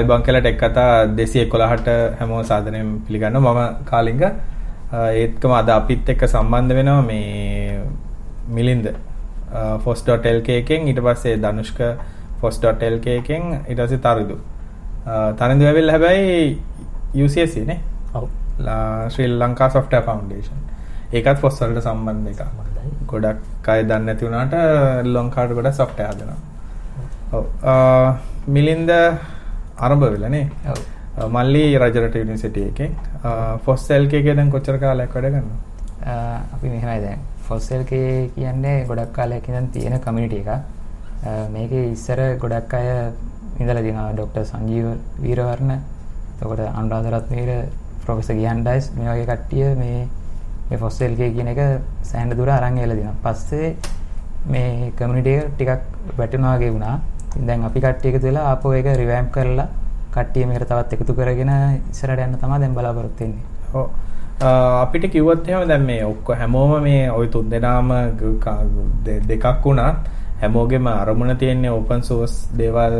අයිබං කියලා ටෙක් කතා 211ට හැමෝම සාදරයෙන් පිළිගන්නවා. මම කාලිංග. ඒත්කම අද අපිත් එක්ක සම්බන්ධ වෙනවා මේ මිලින්ද. ෆොස්.lk එකෙන්. ඊට පස්සේ ධනුෂ්ක ෆොස්.lk එකෙන්. පස්සේ තරිදු තරිදු ඇවිල්ලා හැබැයි UCSC නේ? ඔව්. ශ්‍රී ලංකා සොෆ්ට්වෙයාර් ෆවුන්ඩේෂන් ඒකත් ෆොස් වලට සම්බන්ධ එකක්. ගොඩක් අය දන්නේ නැති වුණාට ලංකාවට ගොඩක් සොෆ්ට්වෙයාර් හදනවා. ඔව්. මිලින්ද ආරම්භ වෙලානේ ඔව් මල්ලි රජරට යුනිවර්සිටි එකේ ෆොස් එල්ක එකේ දැන් කොච්චර කාලයක් වැඩ කරනවද අපි මෙහෙමයි දැන් ෆොස්සල්ක කියන්නේ ගොඩක් කාලයක් ඉඳන් තියෙන කමියුනිටි එකක් මේකේ ඉස්සර ගොඩක් අය ඉඳලා තියෙනවා ડોક્ટર සංජීව වීරවර්ණ එතකොට අනුරාධරත්නීර ප්‍රොෆෙසර් ගියන්ඩයිස් මේ වගේ කට්ටිය මේ මේ ෆොස්සල්ක කියන එක සෑහෙන දුර අරන් ගිහලා දිනවා. පස්සේ මේ කමියුනිටි එක ටිකක් වැටෙනවා වගේ වුණා. දැන් අපි කට්ටිය එකතු වෙලා ආපහු ඒක රිවැම්ප් කරලා කට්ටිය මේකට තවත් එකතු කරගෙන ඉස්සරහට යන්න තමයි දැන් බලාපොරොත්තු වෙන්නේ. ඔව්. අපිට කිව්වොත් එහෙම දැන් මේ ඔක්කො හැමෝම මේ ওই තුන් දෙනාම දෙකක් වුණා හැමෝගෙම අරමුණ තියෙන්නේ ඕපන් සෝස් දේවල්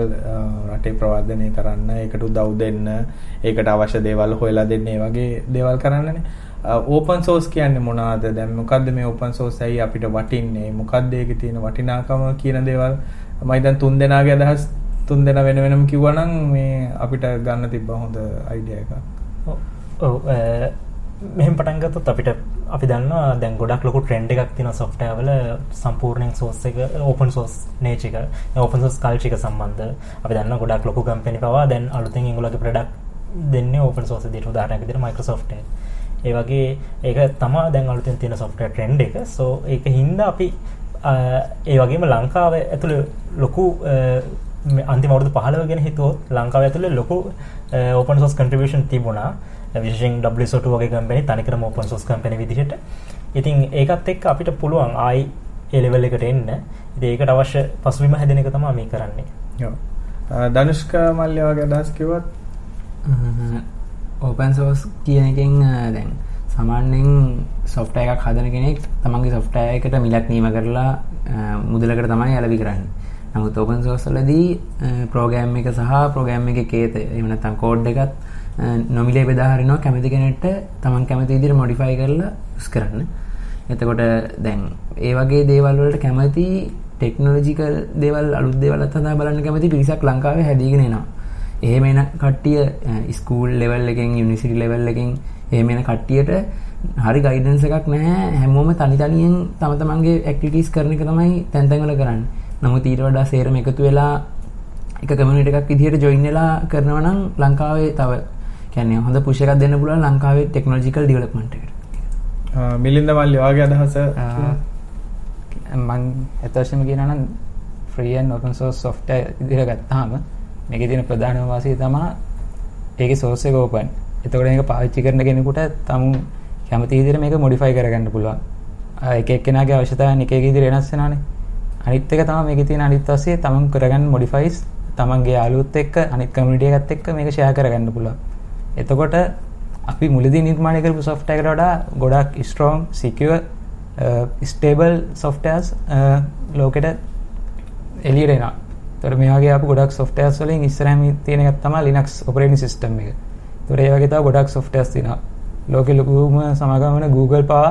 රටේ ප්‍රවර්ධනය කරන්න ඒකට උදව් දෙන්න ඒකට අවශ්‍ය දේවල් හොයලා දෙන්න ඒ වගේ දේවල් කරන්නනේ. ඕපන් සෝස් කියන්නේ මොනවද? දැන් මොකද්ද මේ ඕපන් සෝස් ඇයි අපිට වටින්නේ? මොකද්ද ඒකේ තියෙන වටිනාකම කියන දේවල්? මම දැන් තුන් දෙනාගේ අදහස් තුන් දෙනා වෙන වෙනම කිව්වනම් මේ අපිට ගන්න තිබ්බ හොඳ අයිඩියා එකක් ඔව් මෙහෙම පටන් ගත්තොත් අපිට අපි දන්නවා දැන් ගොඩක් ලොකු ට්‍රෙන්ඩ් එකක් තියෙනවා සොෆ්ට්වෙයාර් වල සම්පූර්ණයෙන් සෝස් එක ඕපන් සෝස් නේචර් එක ඕපන් සෝස් කල්චර් එක සම්බන්ධ අපි දන්නවා ගොඩක් ලොකු කම්පැනි පවා දැන් අලුතෙන් ඒගොල්ලෝගේ ප්‍රොඩක්ට් දෙන්නේ ඕපන් සෝස් විදිහට උදාහරණයක් විදිහට Microsoft එක. ඒ වගේ ඒක තමයි දැන් අලුතෙන් තියෙන සොෆ්ට්වෙයාර් ට්‍රෙන්ඩ් එක. සෝ ඒක හින්දා අපි ඒ වගේම ලංකාවේ ඇතුළේ ලොකු අන්තිම අවුරුදු 15 ගැන හිතුවොත් ලංකාව ඇතුළේ ලොකු ඕපන් සෝස් කන්ට්‍රිබියුෂන් තිබුණා. විශේෂයෙන් WSO2 වගේ කම්පැනි තනිකරම ඕපන් සෝස් කම්පැනි විදිහට. ඉතින් ඒකත් එක්ක අපිට පුළුවන් ආයි ඒ ලෙවල් එකට එන්න. ඉතින් ඒකට අවශ්‍ය පසුබිම හැදෙන එක තමයි මේ කරන්නේ. ඔව්. ධනුෂ්ක මල්ලි වගේ අදහස් කිව්වත් ඕපන් සෝස් කියන එකෙන් දැන් සාමාන්‍යයෙන් සොෆ්ට්වෙයාර් එකක් හදන කෙනෙක් තමන්ගේ සොෆ්ට්වෙයාර් එකට මිලක් නියම කරලා මුදලකට තමයි යලවි කරන්නේ. නමුත් ඕපන් සෝස් වලදී ප්‍රෝග්‍රෑම් එක සහ ප්‍රෝග්‍රෑම් එකේ කේත එහෙම නැත්නම් කෝඩ් එකත් නොමිලේ බෙදා හරිනවා කැමති කෙනෙක්ට තමන් කැමති විදිහට මොඩිෆයි කරලා යූස් කරන්න. එතකොට දැන් ඒ වගේ දේවල් වලට කැමති ටෙක්නොලොජිකල් දේවල් අලුත් දේවල් හදා බලන්න කැමති පිරිසක් ලංකාවේ හැදීගෙන එනවා. එහෙම එන කට්ටිය ස්කූල් ලෙවල් එකෙන් යුනිවර්සිටි ලෙවල් එකෙන් එහෙම එන කට්ටියට හරි ගයිඩන්ස් එකක් නැහැ හැමෝම තනි තනියෙන් තම තමන්ගේ ඇක්ටිවිටීස් කරන එක තමයි තැන් තැන් වල කරන්නේ. නමුත් ඊට වඩා සේරම එකතු වෙලා එක කමියුනිටි එකක් විදිහට ජොයින් වෙලා කරනවා නම් ලංකාවේ තව කියන්නේ හොඳ පුෂ් එකක් දෙන්න පුළුවන් ලංකාවේ ටෙක්නොලොජිකල් ඩෙවලොප්මන්ට් එකට. මිලින්ද මල්ලි ඔයාගේ අදහස මං ඇත්තටම කියනවා නම් ෆ්‍රී ඇන්ඩ් ඕපන් සෝස් සොෆ්ට්වෙයාර් විදිහට ගත්තාම මේකේ තියෙන ප්‍රධානම වාසිය තමයි ඒකේ සෝස් එක ඕපන්. එතකොට මේක පාවිච්චි කරන කෙනෙකුට තමුන් කැමති විදිහට මේක මොඩිෆයි කරගන්න පුළුවන්. එක එක්කෙනාගේ අවශ්‍යතාවයන් එක එක විදිහට වෙනස් වෙනවානේ. අනිත් එක තමයි මේකේ තියෙන අනිත් වාසිය තමන් කරගන්න මොඩිෆයිස් තමන්ගේ යාළුවොත් එක්ක අනිත් කමියුනිටි එකත් එක්ක මේක ෂෙයා කරගන්න පුළුවන්. එතකොට අපි මුලදී නිර්මාණය කරපු සොෆ්ට්වෙයාර් එකට වඩා ගොඩක් ස්ට්‍රෝං සිකියුර් ස්ටේබල් සොෆ්ට්වෙයාර්ස් ලෝකෙට එළියට එනවා. ඒතර මේ වගේ ආපු ගොඩක් සොෆ්ට්වෙයාර්ස් වලින් ඉස්සරහම තියෙන එකක් තමයි Linux operating system එක. ඒතර ඒ වගේ තව ගොඩක් සොෆ්ට්වෙයාර්ස් තියෙනවා. ලෝකෙ ලොකුම සමාගම වෙන Google පවා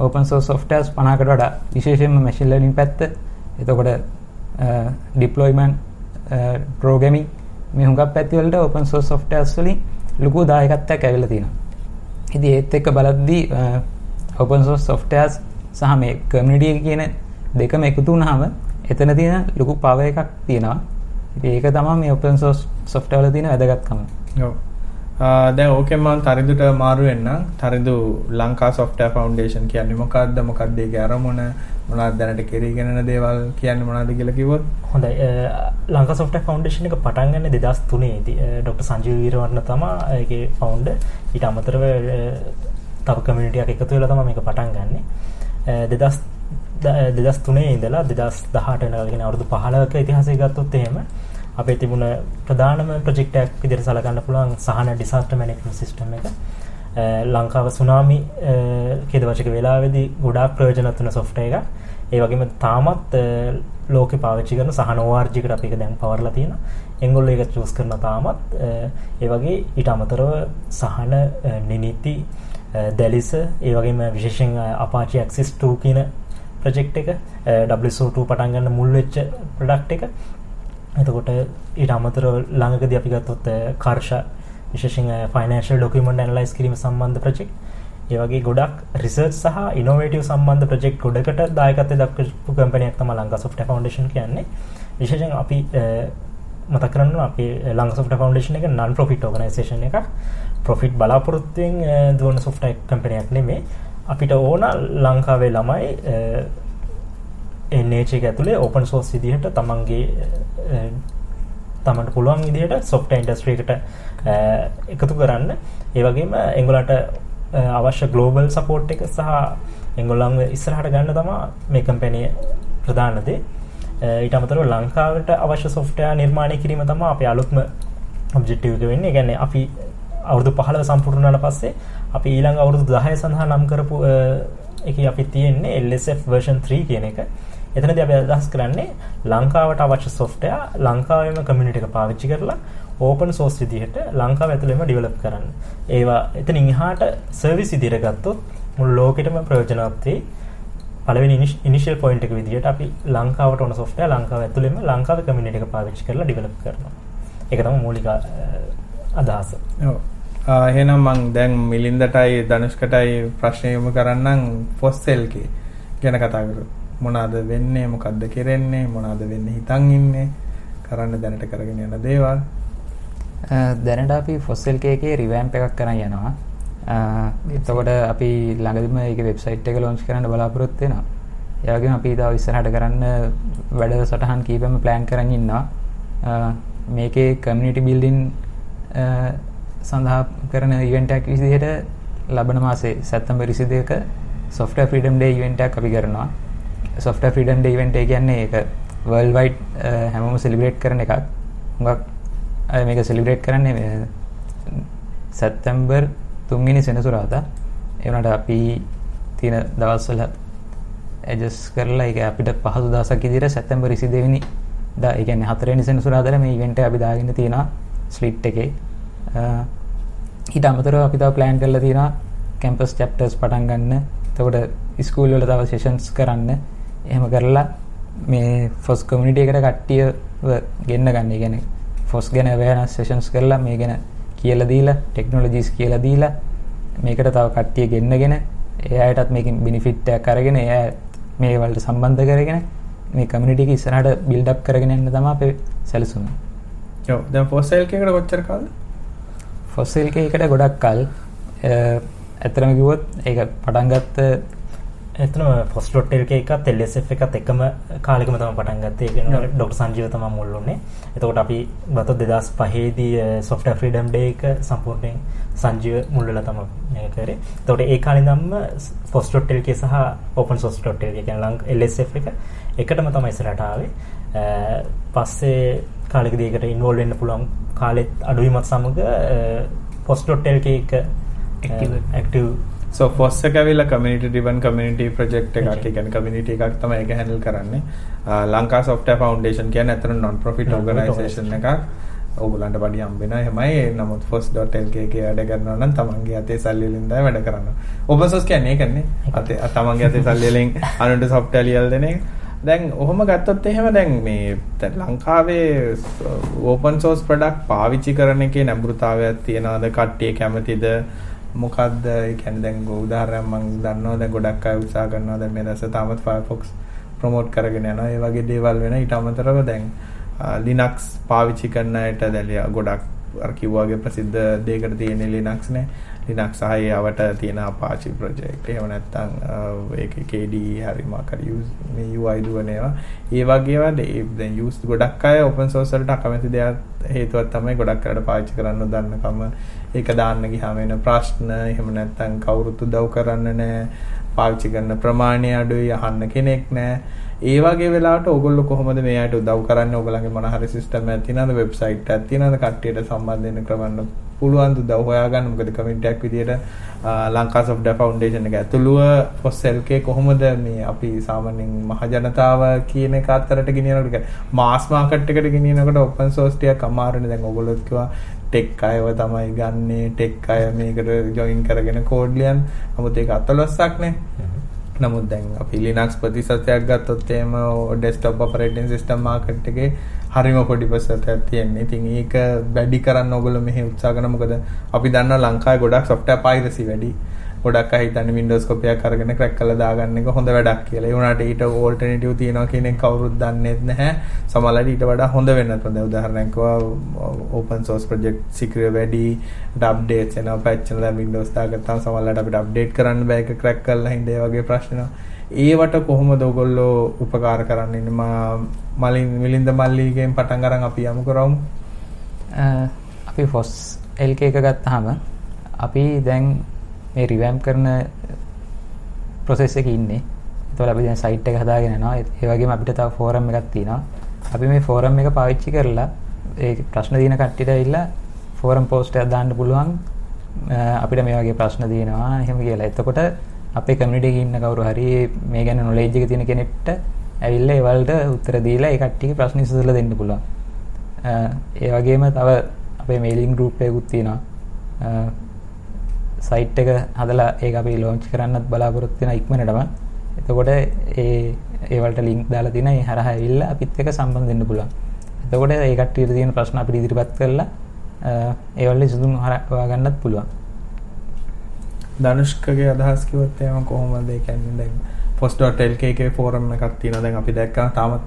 open source softwares 50කට වඩා විශේෂයෙන්ම machine learning පැත්ත එතකොට deployment programming මේ හුඟක් පැති වලට open source softwares වලින් ලොකු දායකත්වයක් ඇවිල්ලා තියෙනවා. ඉතින් ඒත් එක්ක බලද්දී open source softwares සහ මේ community කියන දෙකම එකතු වුණාම එතන තියෙන ලොකු power එකක් තියෙනවා. ඉතින් ඒක තමයි මේ open source software වල තියෙන වැදගත්කම. ඔව්. දැන් ඕකෙන් මම තරිඳුට මාරු වෙන්නම්. තරිඳු ලංකා software foundation කියන්නේ මොකක්ද? මොකක්ද ඒකේ අරමුණ? මොනවද දැනට කෙරීගෙන යන දේවල් කියන්නේ මොනවද කියලා කිව්වොත්? හොඳයි. ලංකා software foundation එක පටන් ගන්නේ 2003 දී. ඩොක්ටර් සංජීව වීරවර්ණ තමයි ඒකේ founder. ඊට අමතරව තව කමියුනිටි එකක් එකතු වෙලා තමයි මේක පටන් ගන්නෙ. 2000 2003 ඉඳලා 2018 වෙනකල් අවුරුදු 15ක ඉතිහාසය ගත්තොත් එහෙම අපේ තිබුණ ප්‍රධානම ප්‍රොජෙක්ට් එකක් විදිහට සලකන්න පුළුවන් සහන ඩිසාස්ටර් මැනේජ්මන්ට් සිස්ටම් එක. ලංකාව සුනාමි කේදවචක වෙලාවේදී ගොඩාක් ප්‍රයෝජනවත් වෙන සොෆ්ට්වෙයාර් එකක්. ඒ වගේම තාමත් ලෝකෙ පාවිච්චි කරන සහන ORG එකට අපි ඒක දැන් පවර්ලා තියෙනවා. එංගොල්ලෝ ඒක චූස් කරන තාමත් ඒ වගේ ඊට අමතරව සහන නිනිති දැලිස ඒ වගේම විශේෂයෙන් Apache Axis 2 කියන ප්‍රොජෙක්ට් එක WSO2 පටන් ගන්න මුල් වෙච්ච ප්‍රොඩක්ට් එක. එතකොට ඊට අමතරව ළඟකදී අපි ගත්තොත් කර්ෂ විශේෂයෙන් ෆයිනෑන්ෂල් ඩොකියුමන්ට් ඇනලයිස් කිරීම සම්බන්ධ ප්‍රොජෙක්ට් ඒ වගේ ගොඩක් රිසර්ච් සහ ඉනෝවේටිව් සම්බන්ධ ප්‍රොජෙක්ට් ගොඩකට දායකත්වය දක්වපු කම්පැනියක් තමයි ලංකා සොෆ්ට්වෙයාර් ෆවුන්ඩේෂන් කියන්නේ. විශේෂයෙන් අපි මතක් කරන්න අපි ලංකා සොෆ්ට්වෙයාර් ෆවුන්ඩේෂන් එක නන් ප්‍රොෆිට් ඕගනයිසේෂන් එකක්. ප්‍රොෆිට් බලාපොරොත්තුවෙන් දුවන සොෆ්ට්වෙයාර් කම්පැනියක් නෙමෙයි. අපිට ඕන ලංකාවේ ළමයි එන්නේච එක ඇතුළේ ඕපන් සෝස් විදිහට තමන්ගේ තමට පුළුවන් විදිහට සොෆ්ට ඉන්ඩස්ට්‍රීකට එකතු කරන්න. ඒවගේම එංගලට අවශ්‍ය ගලෝබල් සපෝට් එක සහ එංගොල්ලං ඉස්සරහට ගන්න තමා මේ කම්පැනිය ප්‍රධානදේ ඊට අමතර ලංකාවට අවශ්‍ය සොෆ්ටයා නිර්මාණය කිරීම තම අප අලුත්ම ඔබ්ජෙක්ටවක වෙන්නේ. ගැන අපි අවුදු පහල සම්පූර්ණට පස්සේ අපි ඊළඟ අවුරුදු දහය සඳහා නම් කරපු එක අපි තියෙන්නේ එල්SF වර්ෂන් 3 කියන එක. එතනද අපි අදහස් කරන්නේ ලංකාවට අවශ්‍ය සොෆ්ටයා ලංකාවම කමිනිට එක පාවිච්චි කරලා ඕපන් සෝස් විදිහට ලංකාව ඇතුළෙම ඩිවලප් කරන්න. ඒවා එතන ඉහාට සර්විස් ඉදිර ගත්තොත් මුල් ලෝකෙටම ප්‍රයෝජනත්වේ පලවෙනි ඉනිශල් පොයින්ට එක විදිහට අපි ලංකාවට ඔන සොෆ්ටය ලංකාව ඇතුළෙම ලංකාව කමිනිට එක පාවිච්චි කරලා ඩිවලප් කරනවා. එකතම මූලික අදහස. එහෙනම් මං දැන් මිලින්දටයි ධනුෂ්කටයි ප්‍රශ්නයම කරන්නම් ෆොස්සෙල්කේ ගැන කතා කරු මොනාද වෙන්නේ මොකක්ද කෙරෙන්නේ මොනාද වෙන්න හිතන් ඉන්නේ කරන්න දැනට කරගෙන යන දේවල් දැනට අපි ෆොස්සෙල් කේකේ රිවෑම්ප් එකක් කරන් යනවා එතකොට අපි ළඟදිම ඒක වෙබ්සයිට් එක ලොන්ච් කරන්න බලාපොරොත්තු වෙනවා. ඒ වගේම අපි තව ඉස්සරහට කරන්න වැඩ සටහන් කීපෙම ප්ලෑන් කරන් ඉන්නවා. මේකේ කමියුනිටි බිල්ඩින් සඳහා කරන ඉවෙන්ට් එකක් විදිහට ලබන මාසේ September 22ක software freedom day event එකක් අපි කරනවා. Software freedom day event එක කියන්නේ ඒක world wide හැමෝම celebrate කරන එකක්. හුඟක් අය මේක සෙලිබ්‍රේට් කරන්නේ සැප්තැම්බර් තුන්වෙනි සෙනසුරාදා ඒ වුණාට අපි තියෙන දවස්වල ඇඩ්ජස්ට් කරලා ඒක අපිට පහසු දවසක් විදිහට සැප්තැම්බර් 22 වෙනි දා ඒ කියන්නේ හතරවෙනි සෙනසුරාදාට මේ ඉවෙන්ට් එක අපි දාගෙන තියෙනවා ස්ලිට් එකේ. ඊට අමතරව අපි තව ප්ලෑන් කරලා තියෙනවා කැම්පස් චැප්ටර්ස් පටන් ගන්න. එතකොට ස්කූල් වල තව සෙෂන්ස් කරන්න. එහෙම කරලා මේ ෆොස් කමියුනිටි එකට කට්ටියව ගෙන්න ගන්න. ඒ කියන්නේ ෆොස් ගැන අවයනස් සෙෂන්ස් කරලා මේ ගැන කියලා දීලා ටෙක්නොලොජිස් කියලා දීලා මේකට තව කට්ටිය ගෙන්නගෙන ඒ අයටත් මේකෙන් බෙනිෆිට් එකක් අරගෙන ඒ අය මේ වලට සම්බන්ධ කරගෙන මේ කමියුනිටි එක ඉස්සරහට බිල්ඩ් අප් කරගෙන යන්න තමයි අපේ සැලසුම. ඔව් දැන් ෆොසයිල් එකකට කොච්චර කාලද? ෆොසයිල් එකකට ගොඩක් කල් ඇත්තටම කිව්වොත් ඒක පටන් ගත්ත එතන ෆොස්ලොට්ටල්ක එකත් එල්SF එකත් එකම කාලෙකම තම පටන් ගත්තේ. ඩොක්ට සංජීව තම මුල්ලුන්නේ එතකොට අපි ගත දෙදස් පහේදී සොෆ්ට ෆ්‍රීඩම් ඩේ එක සම්පූර්ණයෙන් සංජීව මුල්ලල තම කරේ. තොට ඒ කාලිදම්ම ෆොස්ටොට්ටල්ක සහ ඔපන් සොස්ටොට්ටල් එක ලං එල්SF එක එකටම තමයි ඉස්සරටාවේ පස්සේ කාලෙක දේකට ඉන්වෝල් වෙන්න පුළුවන් කාලෙත් අඩුවීමත් සමඟ පොස්ටොට්ටල්ක එක ඇක්ටව් සෝ ෆොස් එක ඇවිල්ලා කමියුනිටි ඩ්‍රිවන් කමියුනිටි ප්‍රොජෙක්ට් එකක්. ඒ කියන්නේ කමියුනිටි එකක් තමයි ඒක හැන්ඩල් කරන්නේ. ලංකා සොෆ්ට්වෙයාර් ෆවුන්ඩේෂන් කියන්නේ අතන non profit organization එකක්. ඕගොල්ලන්ට බඩි හම්බ වෙනවා එහෙමයි. නමුත් fos.lk එකේ වැඩ කරනවා නම් තමන්ගේ අතේ සල්ලි වලින් තමයි වැඩ කරන්නේ. open source කියන්නේ ඒකනේ. අතේ තමන්ගේ අතේ සල්ලි වලින් අනුන්ට software ලියලා දෙන එක. දැන් ඔහොම ගත්තොත් එහෙම දැන් මේ ලංකාවේ open source product පාවිච්චි කරන එකේ නැඹුරුතාවයක් තියනවාද? කට්ටිය කැමතිද? මොකක්ද? ඒ කියන්නේ දැන් උදාහරණයක් මම දන්නවා. දැන් ගොඩක් අය උත්සාහ කරනවා දැන් මේ දැස තාමත් Firefox ප්‍රොමෝට් කරගෙන යනවා. ඒ වගේ දේවල් වෙන ඊට අමතරව දැන් Linux පාවිච්චි කරන අයට දැන් ගොඩක් අර කිව්වාගේ ප්‍රසිද්ධ දෙයකට තියෙන Linux නේ. Linux සහ ඒවට තියෙන Apache project. එහෙම නැත්නම් ඒකේ KDE හරි මාකරි use මේ UI දුවන ඒවා. ඒ වගේ ඒවා දැන් use ගොඩක් අය open source වලට අකමැති දෙයක් හේතුවක් තමයි ගොඩක් කරලා පාවිච්චි කරන්න දන්නකම ඒක දාන්න ගියාම එන ප්‍රශ්න එහෙම නැත්නම් කවුරුත් උදව් කරන්න නැහැ පාවිච්චි කරන ප්‍රමාණය අඩුයි අහන්න කෙනෙක් නැහැ ඒ වගේ වෙලාවට ඕගොල්ලෝ කොහොමද මේ අයට උදව් කරන්නේ? ඕගොල්ලන්ගේ මොන හරි සිස්ටම් එකක් තියෙනවද? වෙබ්සයිට් එකක් තියෙනවද? කට්ටියට සම්බන්ධ වෙන්න ක්‍රමන්න පුළුවන් දුද හොයාගන්න? මොකද කමෙන්ට් එකක් විදියට ලංකා සොෆ්ට්වෙයාර් ෆවුන්ඩේෂන් එක ඇතුළුව ෆොස්සෙල් එකේ කොහොමද මේ අපි සාමාන්‍යයෙන් මහ ජනතාව කියන එක අතරට ගෙනියනකොට මාස් මාකට් එකට ගෙනියනකොට ඕපන් සෝස් ටිකක් අමාරුනේ. දැන් ඔයගොල්ලෝ කිව්වා ටෙක් අයව තමයි ගන්නේ. ටෙක් අය මේකට ජොයින් කරගෙන කෝඩ් ලියන් නමුත් ඒක අතලොස්සක් නේ. නමුත් දැන් අපි Linux ප්‍රතිශතයක් ගත්තොත් එහෙම ඩෙස්ක්ටොප් ඔපරේටින් සිස්ටම් මාකට් එකේ හරිම පොඩි ප්‍රතිශතයක් තියෙනවා. ඉතින් ඒක වැඩි කරන්න ඕගොල්ලෝ මෙහි උත්සාහ කරන මොකද අපි දන්නවා ලංකාවේ ගොඩක් software piracy වැඩි. ගොඩක් අය හිතන්නේ Windows copy එකක් අරගෙන crack කරලා දාගන්න එක හොඳ වැඩක් කියලා. ඒ වුණාට ඊට alternative තියෙනවා කියන එක කවුරුත් දන්නේ නැහැ. සමහරවිට ඊට වඩා හොඳ වෙන්නත් පුළුවන්. උදාහරණයක් කිව්වා open source project secure වැඩි, updates එනවා patch එකලා Windows දාගත්තාම සමහරවිට අපිට update කරන්න බෑ ඒක crack කරලා හින්දා ඒ වගේ ප්‍රශ්න ඒවට කොහොමද ඔයගොල්ලෝ උපකාර කරන්නේ? මා මලින් මිලින්ද මල්ලිගෙන් පටන් අරන් අපි යමු කරමු. අපි ෆොස් LK එක ගත්තාම අපි දැන් මේ රිවෑම් කරන ප්‍රොසෙස් එකේ ඉන්නේ. ඒතකොට අපි දැන් සයිට් එක හදාගෙන යනවා. ඒ වගේම අපිට තව ෆෝරම් එකක් තියෙනවා. අපි මේ ෆෝරම් එක පාවිච්චි කරලා ඒ ප්‍රශ්න දින කට්ටියට ඇවිල්ලා ෆෝරම් පෝස්ට් එකක් දාන්න පුළුවන්. අපිට මේ වගේ ප්‍රශ්න දිනනවා එහෙම කියලා. එතකොට අපේ කමියුනිටි එකේ ඉන්න කවුරු හරි මේ ගැන නොලෙජ් එක තියෙන කෙනෙක්ට ඇවිල්ලා ඒවලට උත්තර දීලා ඒ කට්ටියගේ ප්‍රශ්න විසඳලා දෙන්න පුළුවන්. ඒ වගේම තව අපේ මේලින් ගෲප් එකකුත් තියෙනවා. සයිට් එක හදලා ඒක අපි ලොන්ච් කරන්නත් බලාපොරොත්තු වෙන ඉක්මනටම. එතකොට ඒ ඒවලට ලින්ක් දාලා තියෙන ඒ හරහා ඇවිල්ලා අපිත් එක්ක සම්බන්ධ වෙන්න පුළුවන්. එතකොට ඒ කට්ටියට තියෙන ප්‍රශ්න අපිට ඉදිරිපත් කරලා ඒවල විසඳුම් හොයාගන්නත් පුළුවන්. ධනුෂ්කගේ අදහස් කිව්වොත් එහෙනම් කොහොමද ඒ කියන්නේ දැන් post.lk එකේ ෆෝරම් එකක් තියෙනවා දැන් අපි දැක්කා තාමත්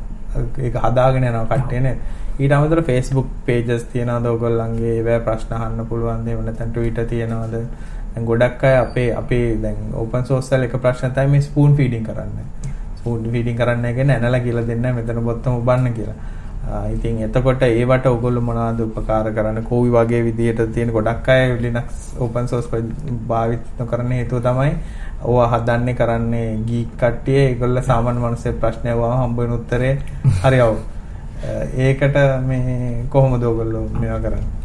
ඒක හදාගෙන යනවා කට්ටිය නේද ඊට අමතරව Facebook pages තියනවාද ඔයගොල්ලන්ගේ ඒවැ ප්‍රශ්න අහන්න පුළුවන් එහෙම නැත්නම් Twitter තියනවාද දැන් ගොඩක් අය අපේ අපේ දැන් open source වල එක ප්‍රශ්න තමයි මේ spoon feeding කරන්නේ. spoon feeding කරන්නේ කියන්නේ ඇනලා කියලා දෙන්නේ මෙතන බොත්තම උබන්න කියලා. ඉතින් එතකොට ඒවට ඔයගොල්ලෝ මොනවද උපකාර කරන්නේ? කෝවි වගේ විදිහට තියෙන ගොඩක් අය Linux open source භාවිත කරන හේතුව තමයි ඕවා හදන්නේ කරන්නේ ගීක් කට්ටිය ඒගොල්ලෝ සාමාන්‍ය මිනිස්සේ ප්‍රශ්න අහුවම හම්බ වෙන උත්තරේ හරියව. ඒකට මේ කොහොමද ඔයගොල්ලෝ මේවා කරන්නේ?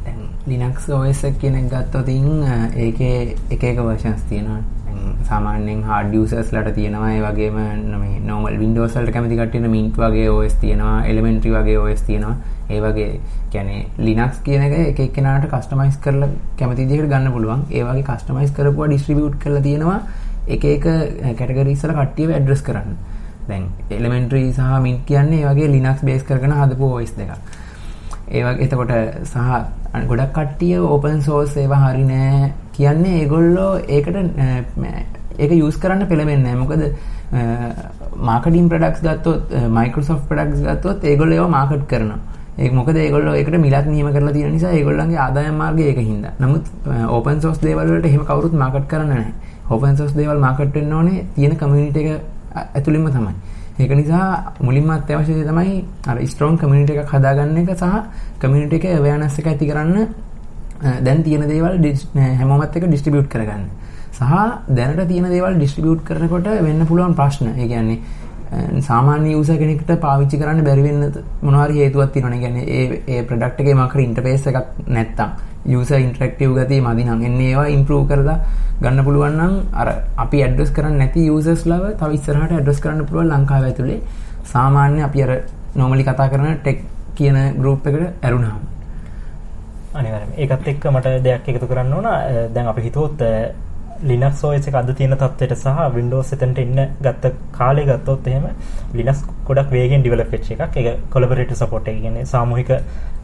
ලිනක්ස් OS කියන එක ගත්තොත් ඒකේ එක එක versions තියෙනවා. hard users ලට තියෙනවා. වගේම මේ normal Windows වලට කැමති කට්ටියන Mint වගේ OS තියෙනවා. Elementary වගේ OS තියෙනවා. ඒ වගේ කියන්නේ Linux කියන එක එක එක්කෙනාට customize කරලා කැමති විදිහකට ගන්න පුළුවන්. ඒ වගේ customize කරපුවා distribute කරලා තියෙනවා. එක එක වල කට්ටියව address කරන්න. දැන් Elementary සහ Mint කියන්නේ වගේ Linux base කරගෙන හදපු OS දෙකක්. ඒ වගේ එතකොට සහ ගොඩක් කට්ටිය ඕපන් සෝස් ඒවා හරි නෑ කියන්නේ ඒගොල්ලෝ ඒකට ඒක යූස් කරන්න පෙළඹෙන්නේ නැහැ. මොකද මාකටිං ප්‍රොඩක්ට්ස් ගත්තොත් Microsoft ප්‍රොඩක්ට්ස් ගත්තොත් ඒගොල්ලෝ ඒවා මාකට් කරනවා. ඒක මොකද ඒගොල්ලෝ ඒකට මිලක් නියම කරලා තියෙන නිසා ඒගොල්ලන්ගේ ආදායම් මාර්ගය ඒක හින්දා. නමුත් ඕපන් සෝස් දේවල් වලට එහෙම කවුරුත් මාකට් කරන්නේ නැහැ. ඕපන් සෝස් දේවල් මාකට් වෙන්න ඕනේ තියෙන කමියුනිටි එක ඇතුළෙන්ම තමයි. ඒක නිසා මුලින්ම අත්‍යවශ්‍ය දේ තමයි අර ස්ට්‍රෝං කමියුනිටි එකක් හදාගන්න එක සහ කමියුනිටි එකේ අවයර්නස් එක ඇති කරන්න දැන් තියෙන දේවල් හැමෝමත් එක ඩිස්ට්‍රිබියුට් කරගන්න. සහ දැනට තියෙන දේවල් ඩිස්ට්‍රිබියුට් කරනකොට වෙන්න පුළුවන් ප්‍රශ්න. ඒ කියන්නේ සාමාන්‍ය යූසර් කෙනෙක්ට පාවිච්චි කරන්න බැරි වෙන්න මොනවා හරි හේතුවක් තියෙනවා. ඒ කියන්නේ ඒ ඒ ප්‍රොඩක්ට් එකේ මොකක් හරි ඉන්ටර්ෆේස් එකක් නැත්තම් යූසර් ඉන්ටරැක්ටිව් ගතිය මදි නම් එන්නේ ඒවා ඉම්ප්‍රූව් කරලා ගන්න පුළුවන් නම් අර අපි ඇඩ්‍රස් කරන්නේ නැති යූසර්ස්ලව තව ඉස්සරහට ඇඩ්‍රස් කරන්න පුළුවන් ලංකාව ඇතුලේ සාමාන්‍ය අපි අර normally කතා කරන ටෙක් කියන group එකට ඇරුණාම අනිවාර්යයෙන් ඒකත් එක්ක මට දෙයක් එකතු කරන්න ඕන දැන් අපි හිතුවොත් Linux OS එක අද තියෙන තත්ත්වයට සහ Windows එතනට ඉන්න ගත්ත කාලේ ගත්තොත් එහෙම Linux ගොඩක් වේගෙන් develop වෙච්ච එකක්. ඒක collaborative support එක කියන්නේ සාමූහික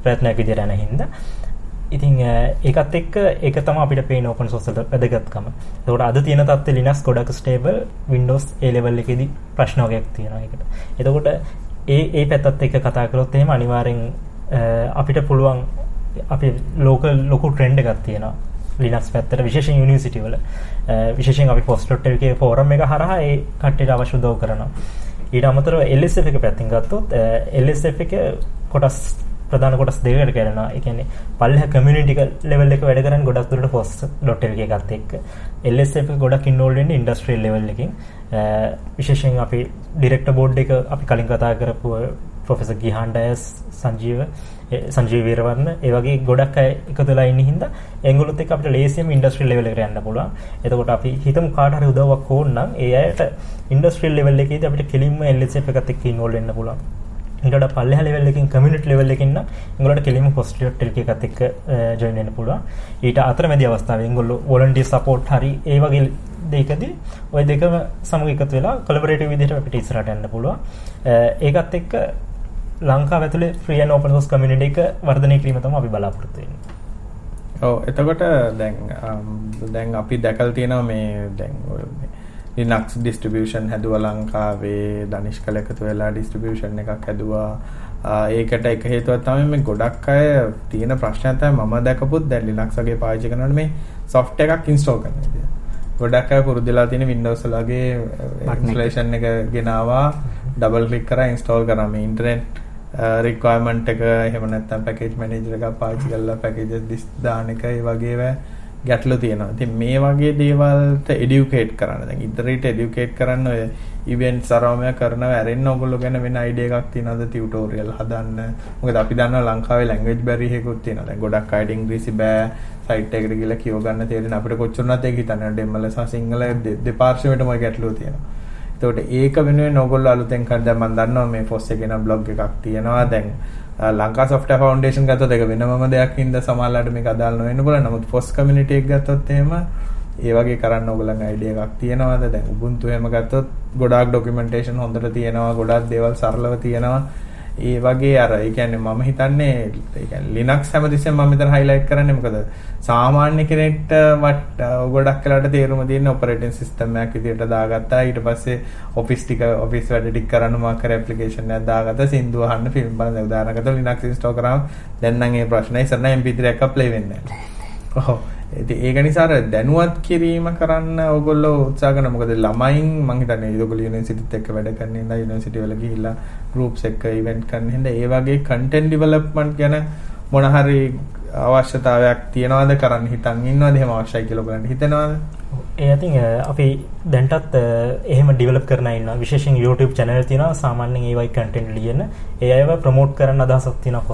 ප්‍රයත්නයක් විදිහට යන හින්දා. ඉතින් ඒකත් එක්ක ඒක තමයි අපිට පේන open source වල වැදගත්කම. ඒකට අද තියෙන තත්ත්වය Linux ගොඩක් stable Windows A level එකේදී ප්‍රශ්න වගේක් තියෙනවා ඒකට. එතකොට ඒ ඒ පැත්තත් එක්ක කතා කරොත් එහෙම අනිවාර්යෙන් අපිට පුළුවන් අපි ලෝකල් ලොකු ට්‍රෙන්ඩ් එකක් තියෙනවා ලිනක්ස් පැත්තට විශේෂයෙන් යුනිවර්සිටි වල විශේෂයෙන් අපි පොස්ට් එකේ ෆෝරම් එක හරහා ඒ කට්ටියට අවශ්‍ය උදව් කරනවා ඊට අමතරව LSF එක පැත්තෙන් ගත්තොත් LSF එක කොටස් ප්‍රධාන කොටස් දෙකකට කැඩෙනවා. ඒ කියන්නේ පල්ලෙහ කමියුනිටි ලෙවල් එක වැඩ කරන්නේ ගොඩක් දුරට post.lk එකත් එක්ක. LSF එක ගොඩක් ඉන්වෝල්ව් වෙන්නේ ඉන්ඩස්ට්‍රියල් ලෙවල් එකකින්. විශේෂයෙන් අපි ඩිරෙක්ටර් බෝඩ් එක අපි කලින් කතා කරපු ප්‍රොෆෙසර් ගිහාන් ඩයස් සංජීව සංජීව වීරවර්ණ ඒ වගේ ගොඩක් අය එකතු වෙලා ඉන්න හින්දා ඒගොල්ලොත් එක්ක අපිට ලේසියෙම ඉන්ඩස්ට්‍රියල් ලෙවල් එකට යන්න පුළුවන්. එතකොට අපි හිතමු කාට හරි උදව්වක් ඕන නම් ඒ අයට ඉන්ඩස්ට්‍රියල් ලෙවල් එකේදී අපිට කෙලින්ම LSF එකත් එක්ක ඉන්වෝල්ව් වෙන්න පුළුවන්. ඊට පල්ලෙහා ලෙවල් එකකින් කමියුනිටි ලෙවල් එකකින් නම් ඒගොල්ලන්ට කෙලින්ම හොස්පිටල් එකත් එක්ක ජොයින් වෙන්න පුළුවන්. ඊට අතරමැදි අවස්ථාවේ ඒගොල්ලෝ වොලන්ටියර් සපෝට් හරි ඒ වගේ දෙකදී ওই දෙකම සමග එකතු වෙලා කොලැබොරේටිව් විදිහට අපිට ඉස්සරහට යන්න පුළුවන්. ඒකත් එක්ක ලංකාව ඇතුලේ ෆ්‍රී ඇන්ඩ් ඕපන් සෝස් කමියුනිටි එක වර්ධනය කිරීම තමයි අපි බලාපොරොත්තු වෙන්නේ. ඔව් එතකොට දැන් දැන් අපි දැකලා තියෙනවා මේ දැන් Linux distribution හැදුවා ලංකාවේ දනිෂ්කල එකතු වෙලා distribution එකක් හැදුවා. ඒකට එක හේතුවක් තමයි මේ ගොඩක් අය තියෙන ප්‍රශ්නයක් තමයි මම දැකපුත් දැන් Linux වගේ පාවිච්චි කරනකොට මේ software එකක් install කරන විදිය. ගොඩක් අය පුරුදුලා තියෙන Windows වලගේ installation එක ගෙනාවා double click කරා install කරා මේ internet රික්වයර්මන්ට් එක එහෙම නැත්නම් පැකේජ් මැනේජර් එකක් පාවිච්චි කරලා පැකේජස් දාන එක ඒ වගේ ගැටලු තියෙනවා. ඉතින් මේ වගේ දේවල්ට එඩියුකේට් කරන්න. දැන් ඉදිරියට එඩියුකේට් කරන්න ඔය ඉවෙන්ට්ස් අරවම කරනවා ඇරෙන්න ඕගොල්ලෝ ගැන වෙන අයිඩියා එකක් තියෙනවද ටියුටෝරියල් හදන්න. මොකද අපි දන්නවා ලංකාවේ ලැන්ග්වේජ් බැරියර් එකකුත් තියෙනවා. දැන් ගොඩක් අයට ඉංග්‍රීසි බෑ. සයිට් එකට ගිහලා කියව ගන්න තේරෙන අපිට කොච්චරවත් ඒක හිතන්න දෙමළ සහ සිංහල දෙපාර්ශ්වයටම ඔය ගැටලුව තියෙනවා. එතකොට ඒක වෙනුවෙන් ඕගොල්ලෝ අලුතෙන් කර දැන් මම දන්නවා මේ ෆොස් එකේ නම් බ්ලොග් එකක් තියෙනවා දැන් ලංකා සොෆ්ට්වෙයාර් ෆවුන්ඩේෂන් ගත්තොත් ඒක වෙනමම දෙයක් හින්දා සමහරවිට මේක අදාළ නොවෙන්න පුළුවන්. නමුත් ෆොස් කමියුනිටි එක ගත්තොත් එහෙම ඒ වගේ කරන්න ඕගොල්ලන්ගේ අයිඩියා එකක් තියෙනවද? දැන් Ubuntu එහෙම ගත්තොත් ගොඩාක් ඩොකියුමන්ටේෂන් හොඳට තියෙනවා. ගොඩාක් දේවල් සරලව තියෙනවා. ඒ වගේ අර ඒ කියන්නේ මම හිතන්නේ ඒ කියන්නේ Linux හැමතිස්සෙම මම මෙතන highlight කරන්නේ මොකද? සාමාන්‍ය කෙනෙක්ට වට ගොඩක් වෙලාට තේරුම තියෙන operating system එකක් විදියට දාගත්තා. ඊට පස්සේ office ටික office වැඩ ටික කරන්න මොකක් හරි application එකක් දාගත්තා. සින්දු අහන්න ෆිල්ම් බලන්න. උදාහරණයකට Linux install කරාම දැන් නම් ඒ ප්‍රශ්නේ ඉස්සර නම් MP3 එකක් play වෙන්නේ නැහැ. ඔව් ඒක නිසා දැනුවත් කිරීම කරන්න ඕගොල්ලෝ උත්සාහ කරන මොකද ළමයින් මං හිතන්නේ ඒගොල්ලෝ යුනිවර්සිටිත් එක්ක වැඩ කරන ඉඳලා යුනිවර්සිටි වල ගිහිල්ලා ගෲප්ස් එක්ක ඉවෙන්ට් කරන හින්දා ඒ වගේ කන්ටෙන්ට් ඩෙවලොප්මන්ට් ගැන මොන හරි අවශ්‍යතාවයක් තියනවාද කරන්න හිතන් ඉන්නවද? එහෙම අවශ්‍යයි කියලා ඔයගලන්ට හිතනවාද? ඒ ඉතින් uh, අපි දැන්ටත් uh, එහෙම ඩිවලොප් කරන ඉන්නවා. විශේෂයෙන් YouTube channel තියෙනවා. සාමාන්‍යයෙන් ඒ වගේ කන්ටෙන්ට් ලියන. ඒ අයව ප්‍රොමෝට් කරන්න අදහසක් තියෙනවා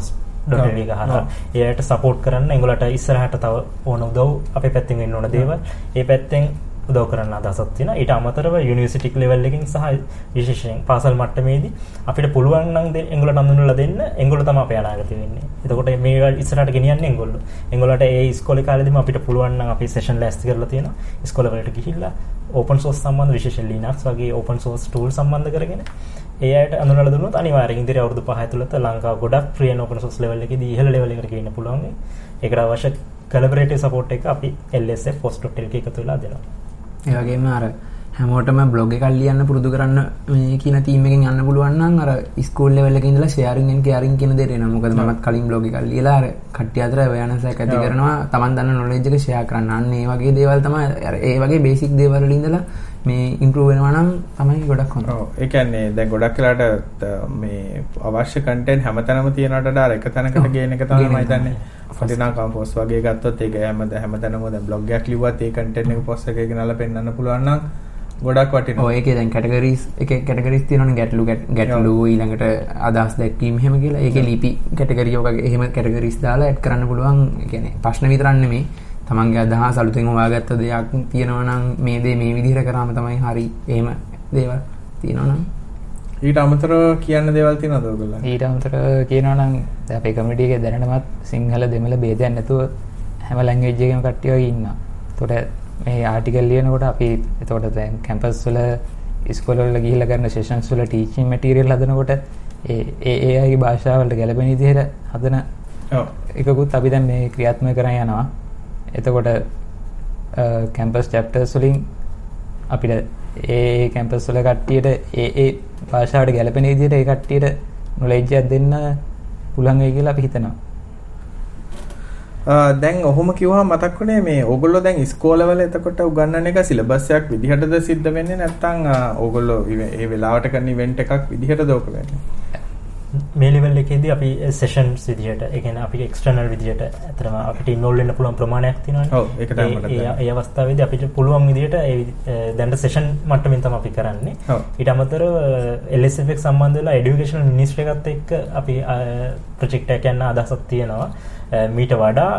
එක හරහා එයාට සපෝට් කරන්න එංගොලට ඉස්සරහට තව ඕන උදව් අපේ පැත්තෙන් ඕන දේවල්. ඒ පැත්තෙන් උදව් කරන්න අදහසක් තියෙනවා. ඊට අමතරව යුනිවර්සිටි ලෙවල් එකකින් සහ විශේෂයෙන් පාසල් මට්ටමේදී අපිට පුළුවන් නම් එංගොලට හඳුන්වලා දෙන්න. එංගොල්ලෝ තමයි අපේ අනාගතේ වෙන්නේ. එතකොට මේවා ඉස්සරහට ගෙනියන්නේ එංගොල්ලෝ. එංගොල්ලන්ට ඒ ඉස්කෝලේ කාලෙදිම අපිට පුළුවන් අපි සෙෂන් ලෑස්ති කරලා තියෙනවා. ඉස්කෝල වලට ගිහිල්ලා ඕපන් සෝස් සම්බන්ධ විශේෂයෙන් Linux වගේ ඕපන් සෝස් ටූල් සම්බන්ධ කරගෙන ඒ අයට අඳුනලා දුන්නොත් අනිවාර්යෙන් ඉදිරි අවුරුදු 5 ඇතුළත ලංකාව ගොඩක් ඇන්ඩ් ඕපන් සෝස් ලෙවල් එකේදී ඉහළ ලෙවල් එකට ගේන්න පුළුවන්. ඒකට අවශ්‍ය කලබරේටිව් සපෝට් එක අපි LSF post.lk එකතු වෙලා දෙනවා. ඒ වගේම අර හැමෝටම බ්ලොග් එකක් ලියන්න පුරුදු කරන්න මේ කියන තීම් එකෙන් යන්න පුළුවන් අර ස්කූල් ලෙවල් එකේ ඉඳලා ෂෙයාරින් එන්ඩ් කෙයාරින් කියන දේ එනවා. මොකද මමත් කලින් බ්ලොග් එකක් ලියලා අර කට්ටිය අතර අවයනසයක් ඇති කරනවා. Taman දන්න නොලෙජ් එක ෂෙයා කරන්න. අන්න ඒ වගේ දේවල් තමයි ඒ වගේ බේසික් දේවල් වල ඉඳලා මේ ඉම්ප්‍රූව් වෙනවා නම් තමයි ගොඩක් හොඳ. කියන්නේ දැන් ගොඩක් වෙලාට මේ අවශ්‍ය කන්ටෙන්ට් හැමතැනම තියනට වඩා එක තැනකට ගේන එක තමයි මම හිතන්නේ. ෆටිනා කම්පෝස් වගේ ගත්තොත් ඒක හැම හැමතැනම දැන් බ්ලොග් එකක් ලිව්වත් ඒ කන්ටෙන්ට් එක පොස්ට් එකේ ගෙනල්ලා පෙන්නන්න පුළුවන් ගොඩක්. ඔය ඒකේ දැන් කැටගරිස් එකේ කැටගරිස් තියෙනවනේ ගැටලු ගැටලු ඊළඟට අදහස් දැක්වීම එහෙම කියලා. ඒකේ ලිපි කැටගරි වගේ එහෙම කැටගරිස් දාලා ඇඩ් කරන්න පුළුවන්. කියන්නේ ප්‍රශ්න විතරක් නෙමෙයි. තමන්ගේ අදහස් අලුතෙන් හොයාගත්ත දෙයක් තියෙනවා නම් මේ දේ මේ විදිහට කරාම තමයි හරි. එහෙම දේවල් තියෙනවා නම් ඊට අමතරව කියන්න දේවල් තියෙනවද ඔයගොල්ලෝ? ඊට අමතරව කියනවා නම් දැන් අපේ කමියුනිටි එකේ දැනටමත් සිංහල දෙමළ ભેදයක් නැතුව හැම ලැන්ග්වේජ් එකකම කට්ටිය වගේ ඉන්නවා. එතකොට මේ ආටිකල් ලියනකොට අපි එතකොට දැන් කැම්පස් වල ඉස්කෝල වල ගිහිල්ලා කරන සෙෂන්ස් වල ටීචින් මැටීරියල් හදනකොට ඒ ඒ ඒ අයගේ භාෂාවලට ගැලපෙන විදිහට හදන ඔව් එකකුත් අපි දැන් මේ ක්‍රියාත්මක කරන් යනවා. එතකොට කැම්පස් චැප්ටර්ස් වලින් අපිට ඒ කැම්පස් වල කට්ටියට ඒ ඒ භාෂාවට ගැලපෙන විදිහට ඒ කට්ටියට නොලෙජ් එකක් දෙන්න පුළුවන් වෙයි කියලා අපි හිතනවා. දැන් ඔහොම කිව්වම මතක් වුණේ මේ ඕගොල්ලෝ දැන් ඉස්කෝලවල එතකොට උගන්වන එක සිලබස් එකක් විදිහටද සිද්ධ වෙන්නේ නැත්නම් ඕගොල්ලෝ ඒ වෙලාවට කරන ඉවෙන්ට් එකක් විදිහටද ඕක වෙන්නේ? මේ ලෙවල් එකේදී අපි සෙෂන් විදිහට එකන අපි එක්ස්ටර්නල් විදිහට ඇතරම අපිට ඉන්නොල්ලන්න පුළුවන් ප්‍රමාණයක් තිනවා ඒ අවස්ථාවද අපිට පුළුවන් විදිහට දැන්ට සෙෂන් මට්ටමින් තම අපි කරන්නේ. ඉට අමතර එල්ෙක් සම්බන්ධලා එඩිකේෂන් මිනිස්ට්‍ර එකත් එක් අපි ප්‍රජෙක්ටයක් යන්න අදසක් තියෙනවා. මීට වඩා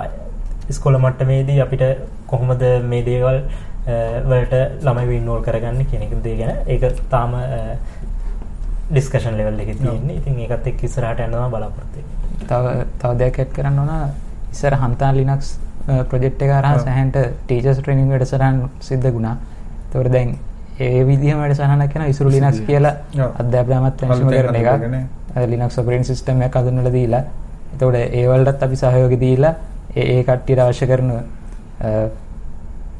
ස්කොල මට්ටමේදී අපිට කොහොමද මේ දේවල් වලට ළමයි ඉන්නෝල් කරගන්න කෙනෙක දේ ගැන. ඒක තාම ඩිස්කෂන් ලෙවල් එකේ තියෙන්නේ. ඉතින් ඒකත් එක්ක ඉස්සරහට යනවා බලාපොරොත්තු. තව තව දෙයක් ඇඩ් කරන්න ඕන ඉස්සර හන්තාන් ලිනක්ස් ප්‍රොජෙක්ට් එක හරහා. සෑහෙන්ට ටීචර්ස් ට්‍රේනින්ග් වැඩසටහන් සිද්ධ වුණා. ඒතකොට දැන් ඒ විදිහම වැඩසටහනක් යනවා ඉසුරු ලිනක්ස් කියලා ඔව්. අධ්‍යාපන අමාත්‍යාංශම අලුතෙන් කරන එක. ලිනක්ස් ඔපරේටින් සිස්ටම් එකක් හඳුන්වලා දීලා. එතකොට ඒ වලටත් අපි සහයෝගය දීලා ඒ ඒ කට්ටියට අවශ්‍ය කරන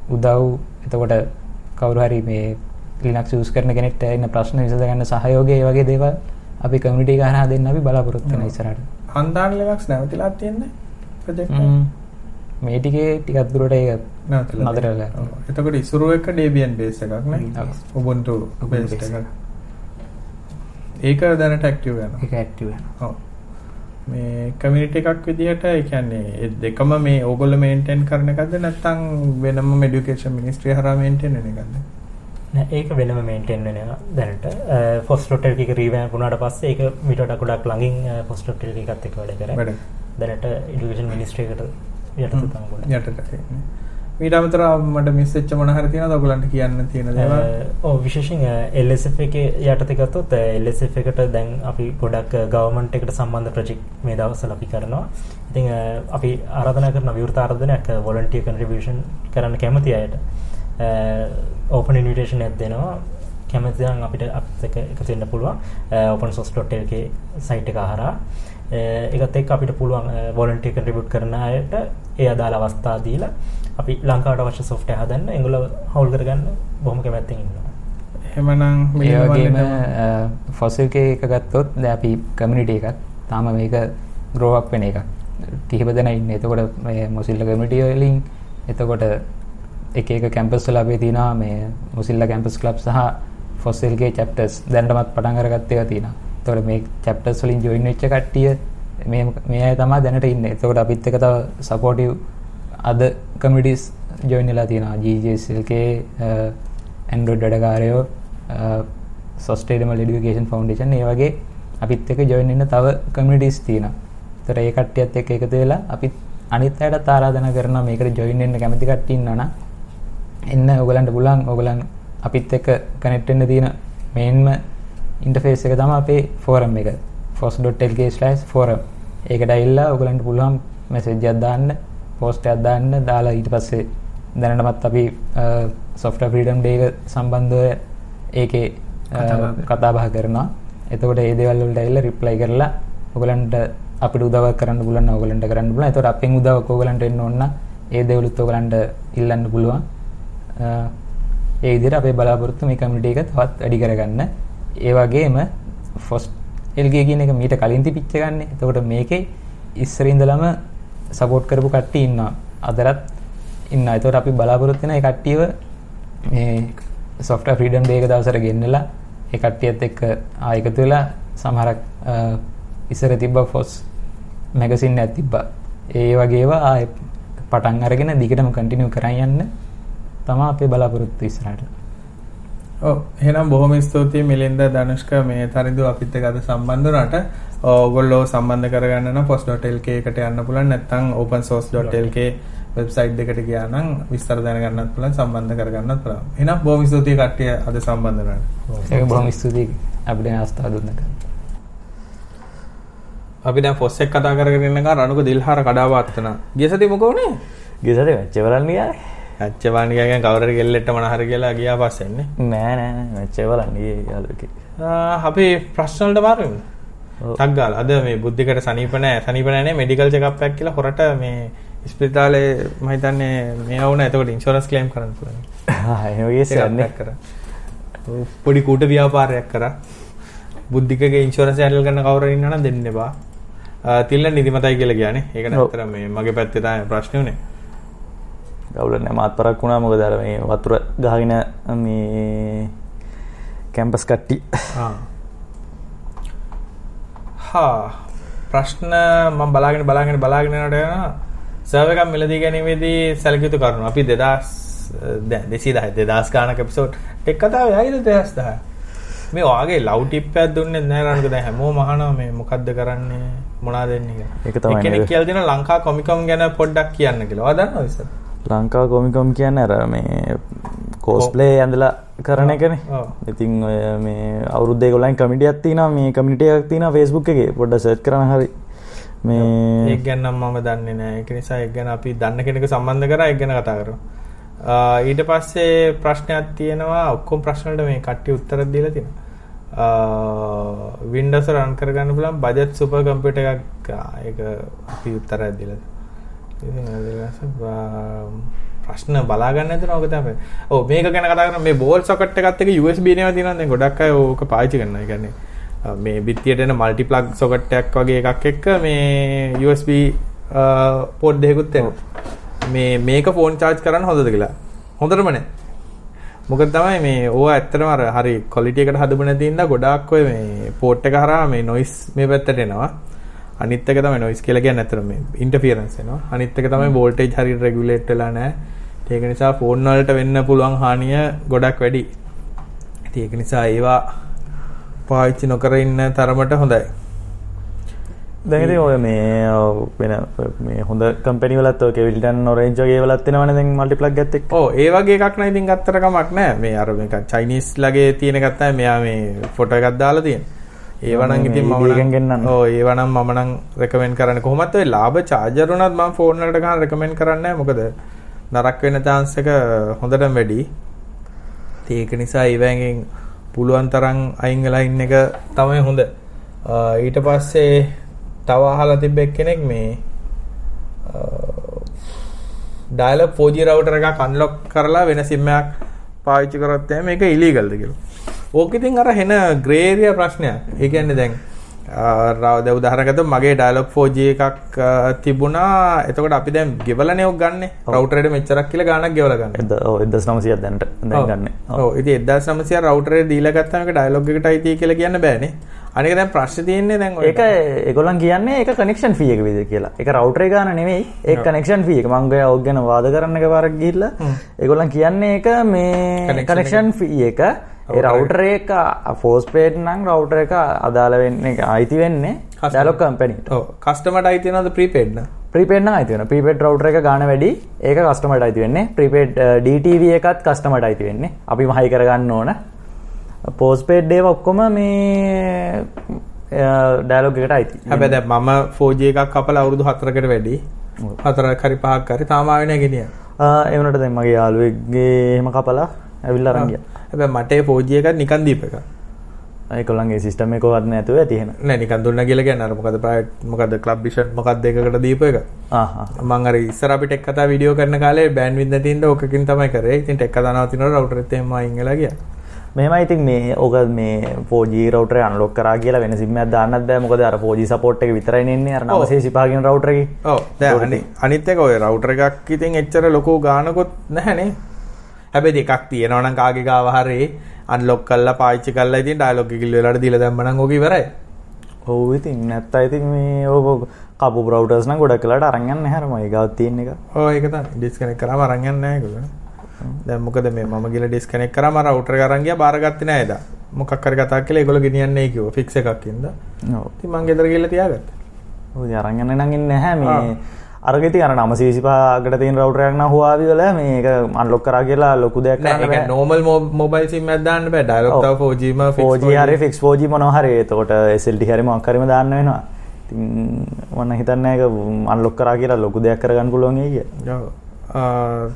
උදව් එතකොට කවුරු හරි මේ ලිනක් ස් කරන කෙනෙට එන්න ප්‍රශ්න විසඳගන්න සහයෝගය වගේ දේව අපි කමිට ගහනා දෙන්න අපි බලාපොරොත්වන ඉසරට හන්දාන් ලෙනක්ස් නැවතිලා තියෙන්නේ ප්‍රජෙක්් මේටිකේ ටිකත්දුරට ඒ නදර එතකට ඉසුරුව එක ඩේබියන් බේස එකක්න ඔබොන්ට ඒක දැන ටක්ටව යන ඇක්ටව මේ කමිනිට එකක් විදිහට එකන්නේ දෙකම මේ ඕගොල මේන්ටෙන් කරන එකද නැත්තං වෙනම මඩිකේෂන් මිනිස්ට්‍රී හරමෙන්ටෙන් එන එකන්න ඒක වෙනම මේන්ටේන් වෙනවා දැනට ෆොස්ට් හොටෙල් එක රීවෑම්ප් වුණාට පස්සේ ඒක මීට වඩා ගොඩක් ළඟින් ෆොස්ට් හොටෙල් එකත් එක්ක වැඩ කරා. වැඩ. දැනට එඩුකේෂන් මිනිස්ට්‍රි එකට යටතේ තමයි ගොඩක්. තියෙන්නේ. ඊට අමතරව මට මිස් වෙච්ච මොන හරි තියෙනවද ඔයගලන්ට කියන්න තියෙන දේවල්? ඔව් විශේෂයෙන් LSF එකේ යටතේ ගත්තොත් LSF එකට දැන් අපි ගොඩක් ගවර්න්මන්ට් එකට සම්බන්ධ ප්‍රොජෙක්ට් මේ දවස්වල අපි කරනවා. ඉතින් අපි ආරාධනා කරන විවෘත ආරාධනයක් වොලන්ටියර් කන්ට්‍රිබියුෂන් කරන්න කැමති අයට ඕපන් ඉන්විටේෂන් එකක් දෙනවා. කැමති නම් අපිට අපිත් එක්ක එකතු වෙන්න පුළුවන් opensource.lk සයිට් එක හරහා. අ, ඒකත් එක්ක අපිට පුළුවන් වොලන්ටියර් කන්ට්‍රිබියුට් කරන අයට ඒ අදාළ අවස්ථා දීලා අපි ලංකාවට අවශ්‍ය software හදන්න ඒගොල්ලෝ හවුල් කරගන්න බොහොම කැමැත්තෙන් ඉන්නවා. එහෙමනම් ඒ මිලියන වගේම වලට- ෆොසිල් එක ගත්තොත් දැන් අපි කමියුනිටි එකක් තාම මේක ග්‍රෝ අප් වෙන එකක්. කිහිප දෙනා ඉන්නේ. එතකොට මේ මොසිල්ලා කමියුනිටි වලින් එතකොට එක එක කැම්පස් වල අපේ තියෙනවා මේ මොසිල්ලා කැම්පස් ක්ලබ් සහ ෆොසිල් ගේ චැප්ටර්ස් දැනටමත් පටන් අරගත්ත ඒවා තියෙනවා. එතකොට මේ චැප්ටර්ස් වලින් ජොයින් වෙච්ච කට්ටිය මේ මේ අය තමයි දැනට ඉන්නේ. එතකොට අපිත් එක තව සපෝටිව් අද කමියුනිටිස් ජොයින් වෙලා තියෙනවා. GJSLK ඇන්ඩ්‍රොයිඩ් වැඩකාරයෝ සොස්ටේඩමල් එඩියුකේෂන් ෆවුන්ඩේෂන් ඒ වගේ අපිත් එක ජොයින් වෙන්න තව කමියුනිටිස් තියෙනවා. ඒතර ඒ කට්ටියත් එක්ක එකතු වෙලා අපි අනිත් අයටත් ආරාධනා කරනවා මේකට ජොයින් වෙන්න කැමති කට්ටිය ඉන්නවා නම් එන්න ඔයගලන්ට පුළුවන් ඔයගලන් අපිත් එක්ක කනෙක්ට් වෙන්න තියෙන මේන්ම ඉන්ටර්ෆේස් එක තමයි අපේ ෆෝරම් එක force.lk/forum ඒකට ඇවිල්ලා ඔයගලන්ට පුළුවන් මැසේජ් එකක් දාන්න පෝස්ට් එකක් දාන්න දාලා ඊට පස්සේ දැනටමත් අපි software freedom day එක සම්බන්ධව ඒකේ කතා බහ කරනවා. එතකොට ඒ දේවල් වලට ඇවිල්ලා රිප්ලයි කරලා ඔයගලන්ට අපිට උදව්වක් කරන්න පුළුවන් නම් ඔයගලන්ට කරන්න පුළුවන්. එතකොට අපෙන් උදව්වක් ඔයගලන්ට එන්න ඕන ඒ දේවලුත් ඔයගලන්ට ඉල්ලන්න පුළුවන්. අ, ඒ විදිහට අපේ බලාපොරොත්තු මේ කමියුනිටි එක තවත් වැඩි කරගන්න. ඒ වගේම ෆොස්ට් එල්ගේ කියන එක මීට කලින් තිබිච්ච ගන්නේ. එතකොට මේකේ ඉස්සර ඉඳලම සපෝට් කරපු කට්ටිය ඉන්නවා. අදටත් ඉන්නවා. එතකොට අපි බලාපොරොත්තු වෙන ඒ කට්ටියව මේ software freedom day එක දවසට ගෙන්නලා ඒ කට්ටියත් එක්ක ආ එකතු වෙලා සමහරක් අ, ඉස්සර තිබ්බ ෆොස් මැගසින් එකක් තිබ්බා. ඒ වගේ ඒවා ආයෙ පටන් අරගෙන දිගටම කන්ටිනියු කරන් යන්න තමයි අපේ බලාපොරොත්තු ඉස්සරහට. ඔව් එහෙනම් බොහොම ස්තුතියි මිලින්ද ධනුෂ්ක මේ තරිදු අපිත් එක්ක අද සම්බන්ධ වුණාට ඕගොල්ලෝ සම්බන්ධ කරගන්න නම් post.lk එකට යන්න පුළුවන් නැත්නම් opensource.lk වෙබ්සයිට් එකට ගියා නම් විස්තර දැනගන්නත් පුළුවන් සම්බන්ධ කරගන්නත් පුළුවන්. එහෙනම් බොහොම ස්තුතියි කට්ටිය අද සම්බන්ධ වුණාට. ඒක බොහොම ස්තුතියි අපිට අවස්ථාව දුන්නට. අපි දැන් ෆොස් එක කතා කරගෙන ඉන්නකන් රණුක දිල්හාර කඩා වාත්තනා. ගිය සතිය මොකෝ උනේ? ගෙසට මැච්ච බලන්න ගියානේ ඇච්චවානිකයන් කවුරු හරි ගෙල්ලෙට්ට මොන හරි කියලා ගියා පස්සේ එන්නේ. නෑ නෑ මැච්ච බලන්න ගියේ යාළුවෙක් ආ, අපි ප්‍රශ්න වලට මාරු වෙමු. ටක් ගාලා අද මේ බුද්ධිකට සනීප නැහැ සනීප නැහැ නේ මෙඩිකල් චෙකප් එකක් කියලා හොරට මේ ස්පිරිතාලේ මම හිතන්නේ මේ වුණා එතකොට ඉන්ෂුරන්ස් ක්ලේම් කරන්න පුළුවන්. ගියේ Check up සන්නේ කරා. පොඩි කූට ව්‍යාපාරයක් කරා. බුද්ධිකගේ ඉන්ෂුරන්ස් හැන්ඩල් කරන කවුරු හරි ඉන්නවා නම් දෙන්න එපා. ආ, තිල්ල නිදිමතයි කියලා කියන්නේ. ඒක. නැත්තර මේ මගේ පැත්තේ තමයි ප්‍රශ්නේ උනේ. ගවුල නෑ මාත් පරක් වුණා මොකද අර මේ වතුර ගහගෙන මේ කැම්පස් කට්ටි. හා ප්‍රශ්න මම බලාගෙන බලාගෙන බලාගෙන යනකොට යනවා සර්වර් එකක් මිලදී ගැනීමේදී සැලකිය යුතු කරුණු. අපි 2000 දැන් 210 2000 ගානක එපිසෝඩ් ටෙක් කතාවේ ආයිද 2010. මේ වාගේ ලව් ටිප් එකක් දුන්නේ නැහැ රණක දැන් හැමෝම අහනවා මේ මොකද්ද කරන්නේ මොනවද දෙන්නේ කියලා. ඒක තමයි කෙනෙක්? කියලා දෙන ලංකා කොමිකොම් ගැන පොඩ්ඩක් කියන්න කියලා. ඔයා දන්නවද ඉතින්? ලංකා කොමිකොම් කියන්න අර මේ කෝස්පලේ ඇඳලා කරන එකනේ. ඉතින් ඔය මේ අවුරුද්දේ ගොලයින් කමිටියක් තියෙනවා මේ කමිටි එකක් තියෙනවා Facebook එකේ පොඩ්ඩක් සර්ච් කරන්න හරි මේ ඒක ගැන නම් මම දන්නේ නැහැ. ඒක නිසා ඒක ගැන අපි දන්න කෙනෙකු සම්බන්ධ කරා ඒක ගැන කතා කරමු. ආ, ඊට පස්සේ ප්‍රශ්නයක් තියෙනවා ඔක්කොම ප්‍රශ්න වලට මේ කට්ටිය උත්තර දීලා. ආ, Windows රන් කරගන්න පුළුවන් බජට් සුපර් කම්පියුටර් එකක් ඒක අපි උත්තරයක් දීලා තියෙනවා. ඉතින් ඒක නිසා, ප්‍රශ්න බලා ගන්න නැතුන ඕක තමයි. ඔව් මේක ගැන කතා කරන මේ බෝල් සොකට් එකත් එක්ක USB නේවා තියෙනවා දැන් ගොඩක් අය ඕක පාවිච්චි කරනවා. ඒ කියන්නේ අ, මේ බිත්තියට එන මල්ටි ප්ලග් සොකට් එකක් වගේ එකක් එක්ක මේ USB පෝඩ් දෙකකුත් එනවා. මේ මේක ෆෝන් charge කරන්න හොඳද කියලා. හොඳටම නෑ. මොකද තමයි මේ ඕවා ඇත්තටම අර හරි ක්වොලිටි එකට හදපු නැති ඉඳලා ගොඩාක් ඔය මේ පෝට් එක හරහා මේ නොයිස් මේ පැත්තට එනවා. අනිත් එක තමයි නොයිස් කියලා කියන්නේ ඇත්තටම මේ ඉන්ටර්ෆියරන්ස් එනවා. අනිත් එක තමයි වෝල්ටේජ් හරියට රෙගියුලේට් වෙලා නැහැ. ඒක නිසා ෆෝන් වලට වෙන්න පුළුවන් හානිය ගොඩක් වැඩි. ඉතින් ඒක නිසා ඒවා පාවිච්චි නොකර ඉන්න තරමට හොඳයි. දැන් ඉතින් ඔය මේ ඔව් වෙන මේ හොඳ කම්පැනි වලත් ඔය කෙවිල්ටන් ඔරෙන්ජ් වගේ වලත් තියෙනවනේ දැන් මල්ටි ප්ලග් එකත් එක්ක ඕ ඒ වගේ එකක් නම් ඉතින් ගත්තට කමක් නැහැ. මේ අර මේක චයිනීස් ලගේ තියෙන එකක් තමයි මෙයා මේ ෆොටෝ එකක් දාලා තියෙන්නේ. ඒවා නම් මේ ඉතින් මම නම් ගෙන්නන්න. ඔව් ඒවා නම් මම නම් රෙකමෙන්ඩ් කරන්නේ. කොහොමත් ඔය ලාභ චාර්ජර් උනත් මම ෆෝන් වලට ගන්න රෙකමෙන්ඩ් කරන්නේ නැහැ. මොකද නරක වෙන chance එක හොඳටම වැඩි. ඉතින් ඒක නිසා ඒවෙන් පුළුවන් තරම් අයින් වෙලා ඉන්න එක තමයි හොඳ. ඊට පස්සේ තව අහලා තිබ්බ එක්කෙනෙක් මේ ඩයලොග් 4G රවුටර් එකක් අන්ලොක් කරලා වෙන සිම් එකක් පාවිච්චි කරොත් මේක ඉලීගල්ද කියලා. ඕක ඉතින් අර හෙන ග්‍රේ ඒරියා ප්‍රශ්නයක්. ඒ කියන්නේ දැන් රාව දැන් උදාහරණයක් ගත්තොත් මගේ ඩයලොග් 4G එකක් තිබුණා. එතකොට අපි දැන් ගෙවලානේ ඔක් ගන්නෙ. රවුටර් එකට මෙච්චරක් කියලා ගාණක් ගෙවලා ගන්න. එද ඔව් 1900ක් දැනට දැන් ගන්න ඔව් ඉතින් 1900 රවුටර් එක දීලා ගත්තාම ඒක ඩයලොග් එකට අයිති කියලා කියන්න බෑනේ. අනික දැන් ප්‍රශ්නේ තියෙන්නේ දැන් ඔය ඒක ඒගොල්ලන් කියන්නේ ඒක කනෙක්ෂන් ෆී එක විදිහට කියලා. ඒක රවුටර් එක ගන්න නෙවෙයි. ඒක කනෙක්ෂන් ෆී එක. මම ගිය ඔක් ගැන වාද කරන්න එකපාරක් ගිහිල්ලා ඒගොල්ලන් කියන්නේ ඒක මේ කනෙක්ෂන් ෆී එක. ඒ රවුටර් එක ෆෝස්පේඩ් නම් රවුටර් එක අදාළ වෙන්නේ අයිති වෙන්නේ. ඩයලොග් කම්පැනිට. ඔව් කස්ටමර්ට අයිති වෙනවද ප්‍රීපේඩ් න? ප්‍රීපේඩ් නම් අයිති වෙනවා. ප්‍රීපේඩ් රවුටර් එක ගන්න වැඩි. ඒක කස්ටමර්ට අයිති වෙන්නේ. ප්‍රීපේඩ් DTV එකත් කස්ටමර්ට අයිති වෙන්නේ. අපි මහයි කරගන්න ඕන. පෝස්පේඩ් ඒවා ඔක්කොම මේ ඩයලොග් එකට අයිති. හැබැයි දැන් මම 4G එකක් කපලා අවුරුදු 4කට වැඩි. හතරක් හරි පහක් හරි තාම ආවේ නැහැ ගෙනියන්න. ආ, ඒ වුණාට දැන් මගේ යාළුවෙක්ගේ එහෙම කපලා ඇවිල්ලා අරන් ගියා. හැබැයි මට ඒ 4G එකක් නිකන් දීප එකක්. ඒගොල්ලන්ගේ සිස්ටම් එක කොහොමද නැතුව ඇති එහෙම. නෑ නිකන් දුන්නා කියලා කියන්නේ අර මොකද ප්‍රයිවට් මොකද ක්ලබ් විෂන් මොකක්ද එකකට දීප එක. ආ ආ. මම අර ඉස්සර අපි ටෙක් කතා වීඩියෝ කරන කාලේ බෑන්ඩ් විඩ් නැති ඉඳ ඕකකින් තමයි කරේ. ඉතින් ටෙක් කතා නවතිනකොට රවුටර් එකත් එහෙම අයින් වෙලා ගියා. මෙහෙමයි ඉතින් මේ ඕක මේ 4G රවුටර් එක අන්ලොක් කරා කියලා වෙන සිම් එකක් දාන්නත් බෑ මොකද අර 4G සපෝට් එක විතරයි එන්නේ අර ඔව්. 985 කියන රවුටර් එකේ. ඔව් දැන් අනි- අනිත් එක ඔය රවුටර් එකක් ඉතින් එච්චර ලොකු ගානකුත් නැහැනේ. හැබැයි දෙකක් තියෙනවා නම් කාගේ ගාව හරි අන්ලොක් කරලා පාවිච්චි කරලා ඉතින් ඩයලොග් එක කිල් වෙලාට දීලා දැම්මනම් ඕක ඉවරයි. ඔව් ඉතින් නැත්තා ඉතින් මේ ඕක කපු බ්‍රවුටර්ස් නම් ගොඩක් වෙලාට අරන් යන්නේ නැහැ අර මගේ ගාව තියෙන එක. ඔව් ඒක තමයි ඩිස්කනෙක්ට් කරාම අරන් යන්නේ නැහැ ඒගොල්ලෝ. දැන් මොකද මේ මම ගිහලා ඩිස්කනෙක්ට් කරාම රවුටර් එක අරන් ගියා බාරගත්තේ නැහැ එදා. මොකක් හරි කතා කළා ඒගොල්ලෝ ගෙනියන්නේ කිව්වා ෆික්ස් එකක් ඉඳලා. ඔව්. ඉතින් මං ගෙදර ගිහලා තියාගත්තා. ඔය අරන් යන්නේ නම් ඉන්නේ නැහැ මේ අරක ඉතින් අර 925කට තියෙන රවුටර් එකක් නම් Huawei වල මේක අන්ලොක් කරා කියලා ලොකු දෙයක් නෑ කරන්න ඒක බෑ. normal mo- mobile sim එකක් දාන්න බෑ. ඩයලොග් ඔව්. තව 4G ම fix 4G හරි fix 4G මොනවා හරි එතකොට SLT හරි මොකක් හරිම දාන්න වෙනවා. මම හිතන්නේ ඒක අන්ලොක් කරා කියලා ලොකු දෙයක් කරගන්න පුළුවන් ඒ කිය. ඔව්. ආ,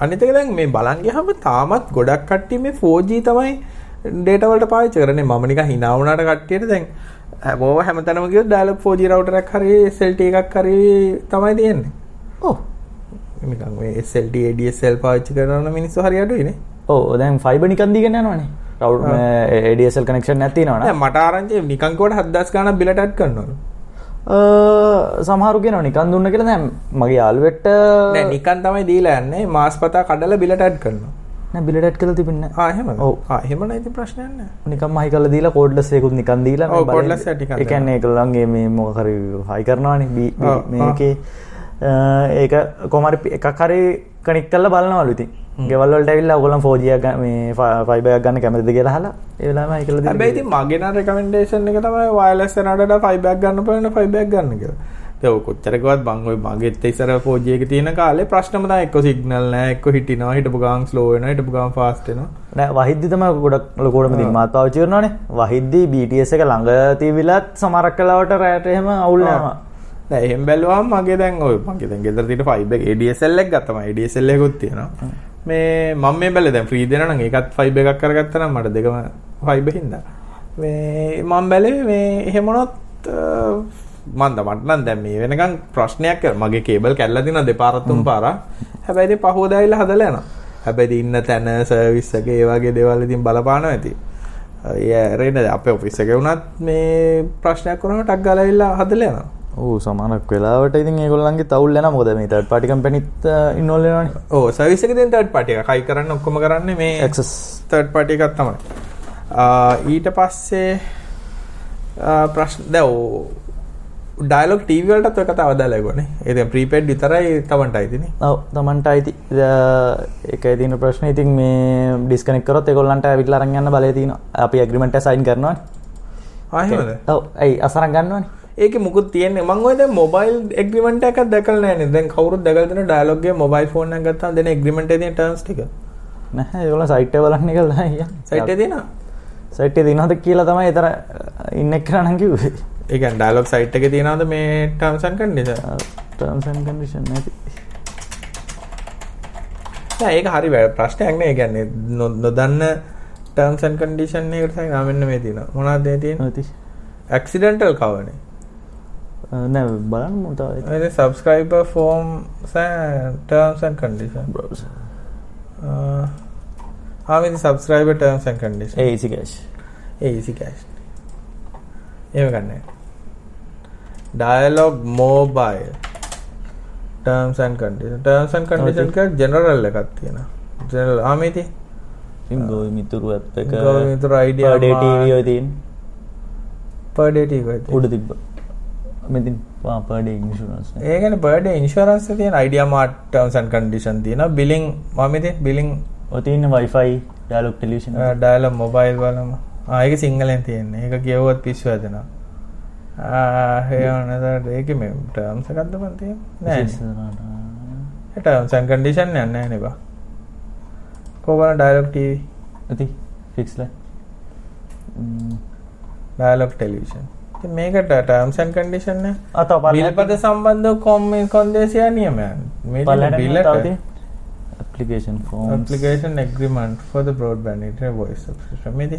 අනිත් එක දැන් මේ බලන් ගියාම තාමත් ගොඩක් කට්ටිය මේ 4G තමයි data වලට පාවිච්චි කරන්නේ. මම නිකන් hina වුණාට කට්ටියට දැන් හැමෝම හැමතැනම ගියොත් dial-up 4G router එකක් හරි SLT එකක් හරි තමයි තියෙන්නේ. ඔව්. නිකන් මේ SLT ADSL පාවිච්චි කරන මිනිස්සු හරි අඩුයිනේ. ඔව් දැන් ෆයිබර් නිකන් දීගෙන යනවනේ. රවුටර් ADSL කනෙක්ෂන් නැති දැන් නවනේ. මට ආරංචි නිකන් කොට 7000 ගාණක් බිලට ඇඩ් කරනවලු. සමහරු කියනවා නිකන් දුන්න කියලා දැන් මගේ යාළුවෙක්ට නෑ නිකන් තමයි දීලා යන්නේ මාස් පතා කඩලා බිලට ඇඩ් කරනවා. බිලට කරලා තිබෙන්නේ ආ එහෙමද? ඔව්. ආ එහෙම නම් ඉතින් ප්‍රශ්නයක් නැහැ නිකම් හයි කරලා දීලා කෝඩ්ලස් එකකුත් නිකන් දීලා ඔව්, මේ බලන්න. cordless එක ටිකක් ඒ කියන්නේ ඒගොල්ලන්ගේ මේ මොකක් හරි හයි කරනවානේ මේකේ ඒක කොහමරි එකක් හරි කනෙක්ට් කරලා බලනවලු ඉතින්. ගෙවල් වලට ඇවිල්ලා ඔයගොල්ලන් 4G එකක් ගන්න- මේ ෆයිබර් එකක් ගන්න කැමතිද කියලා අහලා ඒ වෙලාවෙම හයි කරලා හැබැයි ඉතින් මගේ නම් රෙකමෙන්ඩේෂන් එක තමයි ෆයිබර් එකක් ගන්න පුළුවන් ෆයිබර් එකක් ගන්න කියලා. ඒක ඔය කොච්චර කිව්වත් මං ඔය මගෙත් ඉස්සර 4G එක තියෙන කාලේ ප්‍රශ්නම තමයි එක්ක සිග්නල් නැහැ. එක්ක හිටිනවා. හිටපු ගාම් ස්ලෝ වෙනවා. හිටපු ගාම් ෆාස්ට් වෙනවා. නෑ වහිද්දි තමයි ගොඩක් ලොකෝටම ඉතින් මාත් පාවිච්චි කරනවානේ වහිද්දි BTS එක ළඟ තිබිලත් සමහරක් වෙලාවට රැට එහෙම අවුල් යනවා නෑ එහෙම බැලුවම මගේ දැන් ඔය මගේ දැන් ගෙදර තියෙන ෆයිබර් එක ADSL එක ගත්තම ADSL එකකුත් තියෙනවා. මේ මම මේ බැලුවේ දැන් ෆ්‍රී දෙනා නම් ඒකත් ෆයිබර් එකක් කරගත්තා නම් මට දෙකම ෆයිබර් හින්දා. මේ මම බැලුවේ මේ එහෙම වුණොත් මන්ද මට නම් දැන් මේ වෙනකන් ප්‍රශ්නයක් මගේ කේබල් කැල්ලා තියෙනවා දෙපාරක් තුන් පාරක්. හැබැයි ඉතින් පහුවදා ඇවිල්ලා හදලා යනවා. හැබැයි ඉන්න තැන සර්විස් එක ඒ වගේ දේවල් ඉතින් බලපානවා ඇති. ඒ රේන අපේ ඔෆිස් එකේ වුණත් මේ ප්‍රශ්නයක් වුණාම ටක් ගාලා ඇවිල්ලා හදලා යනවා. ඕ සමහරක් වෙලාවට ඉතින් ඒගොල්ලන්ගේ තවුල් යනවා මොකද මේ තර්ඩ් පාටි කම්පැනිත් ඉන්වෝල් වෙනවානේ ඕ සර්විස් එකේ තියෙන තර්ඩ් පාටි එක කයි කරන්න ඔක්කොම කරන්නේ මේ access තර්ඩ් පාටි එකක් තමයි. ඊට පස්සේ ප්‍රශ්න දැන් ඩයලොග් ටීවී වලටත් ඔය කතාව දාලා ඉගොනේ. ඒ දැන් ප්‍රීපේඩ් විතරයි තවන්ටයි තියෙන්නේ. ඔව් තමන්ට අයිති ඒකයි තියෙන ප්‍රශ්න ඉතින් මේ ඩිස්කනෙක්ට් කරොත් ඒගොල්ලන්ට ඇවිල්ලා අරන් යන්න බලය තියෙනවා අපි ඇග්‍රීමන්ට් එක සයින් කරනවානේ ආ එහෙමද? ඔව් ඇයි අසරන් ගන්නවනේ ඒකේ මුකුත් තියෙන්නේ මම ඔය දැන් මොබයිල් එග්‍රීමන්ට් එකක් දැකලා නැහැ නේ. දැන් කවුරුත් දැකලා දෙන ඩයලොග් එකේ මොබයිල් ෆෝන් එකක් ගත්තාම දෙන එග්‍රීමන්ට් එකේ තියෙන ටර්ම්ස් ටික. නැහැ ඒගොල්ලන් සයිට් එක බලන්න කියලා අයියා සයිට් එකේ තියෙනවා. සයිට් එකේ දිනවද කියලා තමයි ඒතර ඉන්න එක්කන නම් කිව්වේ කියන්නේ ඩයලොග් සයිට් එකේ තියෙනවද මේ terms and condition? Terms and condition නැති ඒක හරි වැ- ප්‍රශ්නයක් නේ. කියන්නේ නොදන්න ටර්ම්ස් ඇන්ඩ් කන්ඩිෂන් එකකට තමයි ආ මෙන්න මේ තියෙනවා. මොනවද මේ තියෙන්නේ? නැති ඇක්සිඩන්ටල් කවනේ. නෑ බලන්න මොතාව ඒ subscriber forms terms and condition. Browser subscriber terms and condition. A easy cash ඒ easy cash. එහෙම ගන්නෑ. And conditions terms and conditions එක general එකක් තියෙනවා. general ආ මේ තියෙන්නේ. ඉතින් ගෝවි මිතුරු එක ගෝවි මිතුරු idea per day මාත්. TV ඔය තියෙන per day ටික ඔය තියෙන්නේ. උඩ තිබ්බ මෙතින් පා per day insurance නේ. ඒ කියන්නේ per day insurance එක තියෙන idea mart terms and condition තියෙනවා. billing මම ඉතින් billing ඔය තියෙන wifi dialog television uh, dialog mobile බලමු. ආ ඒක සිංහලෙන් තියෙන්නේ. ඒක කියවුවත් පිස්සු හැදෙනවා. වුණාට ඒකේ මේ terms එකක්ද මන් තියෙන්නේ? නෑ. ඒ terms and condition යන්නේ නැහැ නේ බා. කොහොමද dialog TV ඇති ෆික්ස් ලා dialog television. ඉතින් මේකට terms and condition නේ. අත බිල්පද සම්බන්ධව කොම් කොන්දේසියා නියමයන්. මේ බිල්ලට application forms application agreement for the broadband internet voice subscription මේදී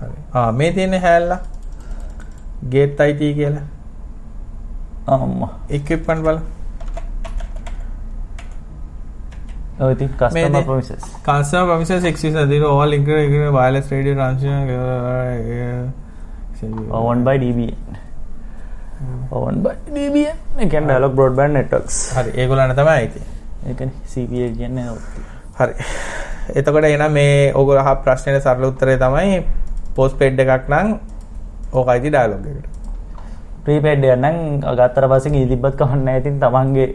හරි. ආ මේ තියෙන්නේ හැල්ලා? gate IT කියලා. අම්මා. equipment බල ඔය ඉතින් customer promises customer premises exists zero all including wireless radio transmission owned by DBN owned by DBN ඒ කියන්නේ dialog broadband networks. හරි ඒගොල්ලන්ට තමයි අයිති ඒ කියන්නේ CPA කියන්නේ. හරි. එතකොට එහෙනම් මේ ඕගොල්ලෝ අහ ප්‍රශ්නෙට සරල උත්තරේ තමයි postpaid එකක් නම් ඕක අයිති dialog එකට prepaid එක නම් ගත්තට පස්සේ කමක් නැහැ ඉතින් තමන්ගේ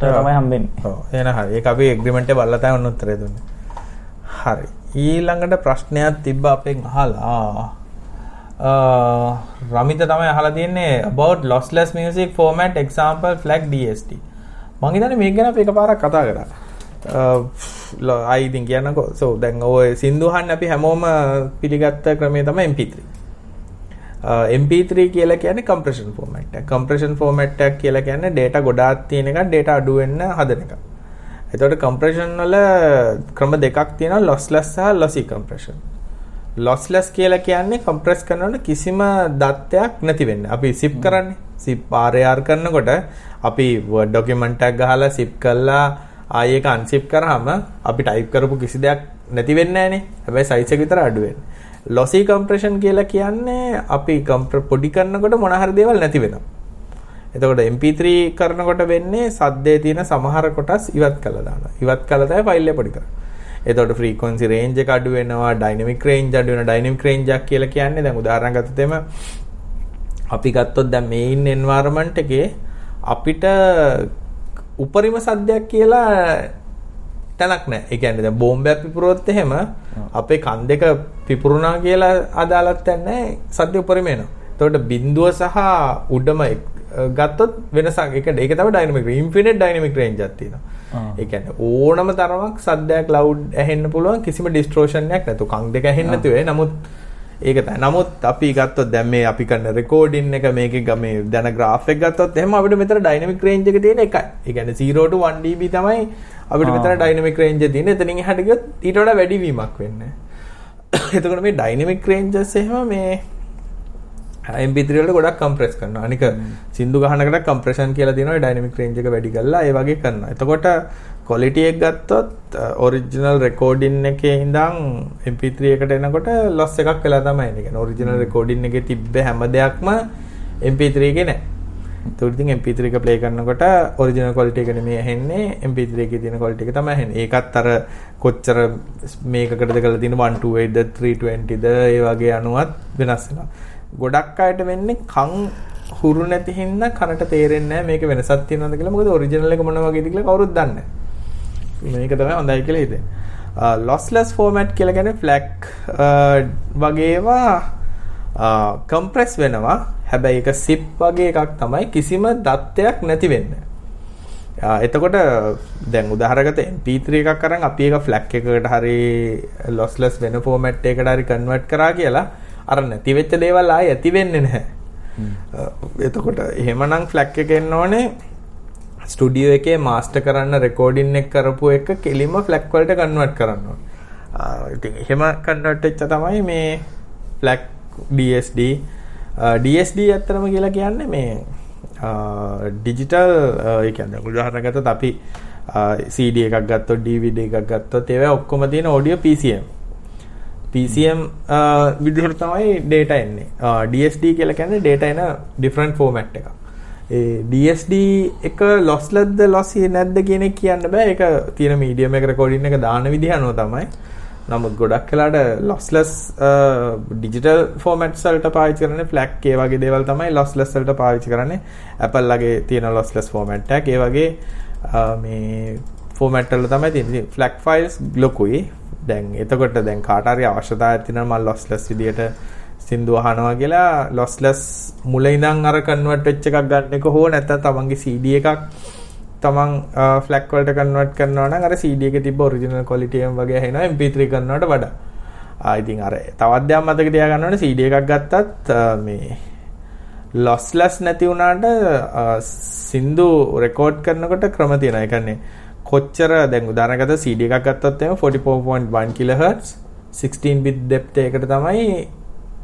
තමයි හම්බෙන්නේ ඔව් එහෙනම් හරි. ඒක අපි එග්‍රීමන්ට් එක බලලා තමයි ඔන්න උත්තරේ දුන්නේ. හරි. ඊළඟට ප්‍රශ්නයක් තිබ්බ අපෙන් අහලා. රමිත තමයි අහලා තියෙන්නේ about lossless music format example flag DST. මං හිතන්නේ මේක ගැන අපි එකපාරක් කතා කරා. Uh, අ අයි ඉතින් කියන්නකෝ. so දැන් ඔය සින්දු අහන්න අපි හැමෝම පිළිගත්ත ක්‍රමය තමයි MP3. Uh, MP3 කියලා කියන්නේ compression format එක. compression format එකක් කියලා කියන්නේ data ගොඩාක් තියෙන එකක් data අඩු වෙන්න හදන එකක්. එතකොට compression වල ක්‍රම දෙකක් තියෙනවා lossless සහ lossy compression. lossless කියලා කියන්නේ compress කරනකොට කිසිම දත්තයක් නැති වෙන්නේ. අපි zip කරන්නේ. zip RAR කරනකොට අපි word document එකක් ගහලා zip කරලා ආයෙ ඒක unzip කරාම අපි type කරපු කිසි දෙයක් නැති වෙන්නේ නැහනේ. හැබැයි size එක විතර අඩු වෙන්නේ. lossy compression කියලා කියන්නේ අපි පොඩි කරනකොට මොන හරි දේවල් නැති වෙනවා. එතකොට MP3 කරනකොට වෙන්නේ සද්දේ තියෙන සමහර කොටස් ඉවත් කළා දානවා. ඉවත් කළා තමයි ෆයිල් එක පොඩි කරන්නේ. එතකොට ෆ්‍රීකවන්සි රේන්ජ් එක අඩු වෙනවා, ඩයිනමික් රේන්ජ් අඩු වෙනවා. ඩයිනමික් රේන්ජ් එක කියලා කියන්නේ දැන් උදාහරණ ගත්තොත් එම අපි ගත්තොත් දැන් මේන් එන්වයරන්මන්ට් එකේ අපිට උපරිම සද්දයක් කියලා තැනක් නැහැ. ඒ කියන්නේ දැන් බෝම්බයක් පිපුරුවොත් එහෙම අපේ කන් දෙක පිපුරුණා කියලා අදාළත් නැහැ. සද්ද උපරිම එනවා. එතකොට බිඳුව සහ උඩම ගත්තොත් වෙනසක් ඒක ඒක තමයි ඩයිනමික් ඉන්ෆිනිට් ඩයිනමික් රේන්ජ් එකක් තියෙනවා. ඒ කියන්නේ ඕනම තරමක් සද්දයක් ලවුඩ් ඇහෙන්න පුළුවන් කිසිම ඩිස්ටෝෂන් එකක් නැතුව කන් දෙක ඇහෙන්නේ නැතුව නමුත් ඒක තමයි. නමුත් අපි ගත්තොත් දැන් මේ අපි කරන රෙකෝඩින් එක මේකේ මේ දැන graph එක ගත්තොත් එහෙම අපිට මෙතන dynamic range එක තියෙන එකයි. ඒ කියන්නේ 0 to 1 dB තමයි අපිට මෙතන dynamic range එක තියෙන්නේ. එතනින් එහාට ගියොත් ඊට වඩා වැඩි වීමක් වෙන්නේ. එතකොට මේ dynamic ranges එහෙම මේ MP3 වලට ගොඩක් කම්ප්‍රෙස් කරනවා. අනික සින්දු ගහනකට කම්ප්‍රෙෂන් කියලා තියෙනවා dynamic range එක වැඩි කරලා ඒ වගේ කරනවා. එතකොට quality එක ගත්තොත් original recording එකේ ඉඳන් MP3 එකට එනකොට loss එකක් වෙලා තමයි එන්නේ. කියන්නේ original recording එකේ තිබ්බ හැම දෙයක්ම MP3 එකේ නැහැ. ඒකට ඉතින් MP3 එක play කරනකොට original quality එක නෙමෙයි ඇහෙන්නේ MP3 එකේ තියෙන quality එක තමයි ඇහෙන්නේ. ඒකත් අර කොච්චර මේකකටද කරලා තියෙන 128ද 320ද ඒ වගේ අනුවත් වෙනස් වෙනවා. ගොඩක් අයට වෙන්නේ කන් හුරු නැති හින්දා කනට තේරෙන්නේ නැහැ මේක වෙනසක් තියෙනවද කියලා. මොකද ඔරිජිනල් එක මොන වගේද කියලා කවුරුත් දන්නේ නැහැ. මේක තමයි හොඳයි කියලා හිතෙන්නේ. lossless format කියලා කියන්නේ FLAC වගේවා කම්ප්‍රෙස් වෙනවා. හැබැයි ඒක zip වගේ එකක් තමයි කිසිම දත්තයක් නැති වෙන්නේ. එතකොට දැන් උදාහරණකට MP3 එකක් අරන් අපි ඒක FLAC එකකට හරි lossless වෙන format එකකට හරි convert කරා කියලා අර නැති වෙච්ච දේවල් ආයෙ ඇති වෙන්නේ නැහැ. එතකොට එහෙමනම් ෆ්ලැක් එක එන්න ඕනේ ස්ටුඩියෝ එකේ මාස්ටර් කරන්න රෙකෝඩින් එක කරපු එක කෙලින්ම ෆ්ලැක් වලට කන්වර්ට් කරන්න ඕනේ. ඉතින් එහෙම කන්වර්ට් වෙච්ච තමයි මේ ෆ්ලැක් DSD DSD ඇත්තටම කියලා කියන්නේ මේ ඩිජිටල් ඒ කියන්නේ උදාහරණ ගත්තොත් අපි CD එකක් ගත්තොත් DVD එකක් ගත්තොත් ඒවා ඔක්කොම තියෙන audio PCM PCM විදිහට තමයි data එන්නේ. DSD කියලා කියන්නේ data එන different format එකක්. ඒ DSD එක losslessද lossy නැද්ද කියන එක කියන්න බෑ. ඒක තියෙන medium එක recording එක දාන විදිහ අනුව තමයි. නමුත් ගොඩක් වෙලාට lossless digital formats වලට පාවිච්චි කරන්නේ FLAC ඒ වගේ දේවල් තමයි lossless වලට පාවිච්චි කරන්නේ. Apple ලගේ තියෙන lossless format එකක්. ඒ වගේ මේ format වල තමයි තියෙන්නේ. FLAC files ලොකුයි. දැන් එතකොට දැන් කාට හරි අවශ්‍යතාවයක් තියෙනවා මම lossless විදියට සින්දු අහනවා කියලා lossless මුල ඉඳන් අර කන්වර්ට් වෙච්ච එකක් ගන්න එක හෝ නැත්නම් තමන්ගේ CD එකක් තමන් ෆ්ලැක් වලට කන්වර්ට් කරනවා නම් අර CD එකේ තිබ්බ ඔරිජිනල් ක්වොලිටි එක වගේ ඇහෙනවා MP3 කරනවට වඩා. ආ ඉතින් අර තවත් දෙයක් මතක තියාගන්න ඕනේ CD එකක් ගත්තත් මේ lossless නැති වුණාට සින්දු රෙකෝඩ් කරනකොට ක්‍රම තියෙනවා. ඒ කියන්නේ කොච්චර දැන් උදාහරණයකට CD එකක් ගත්තොත් එහෙම 44.1 kHz 16 bit depth එකකට තමයි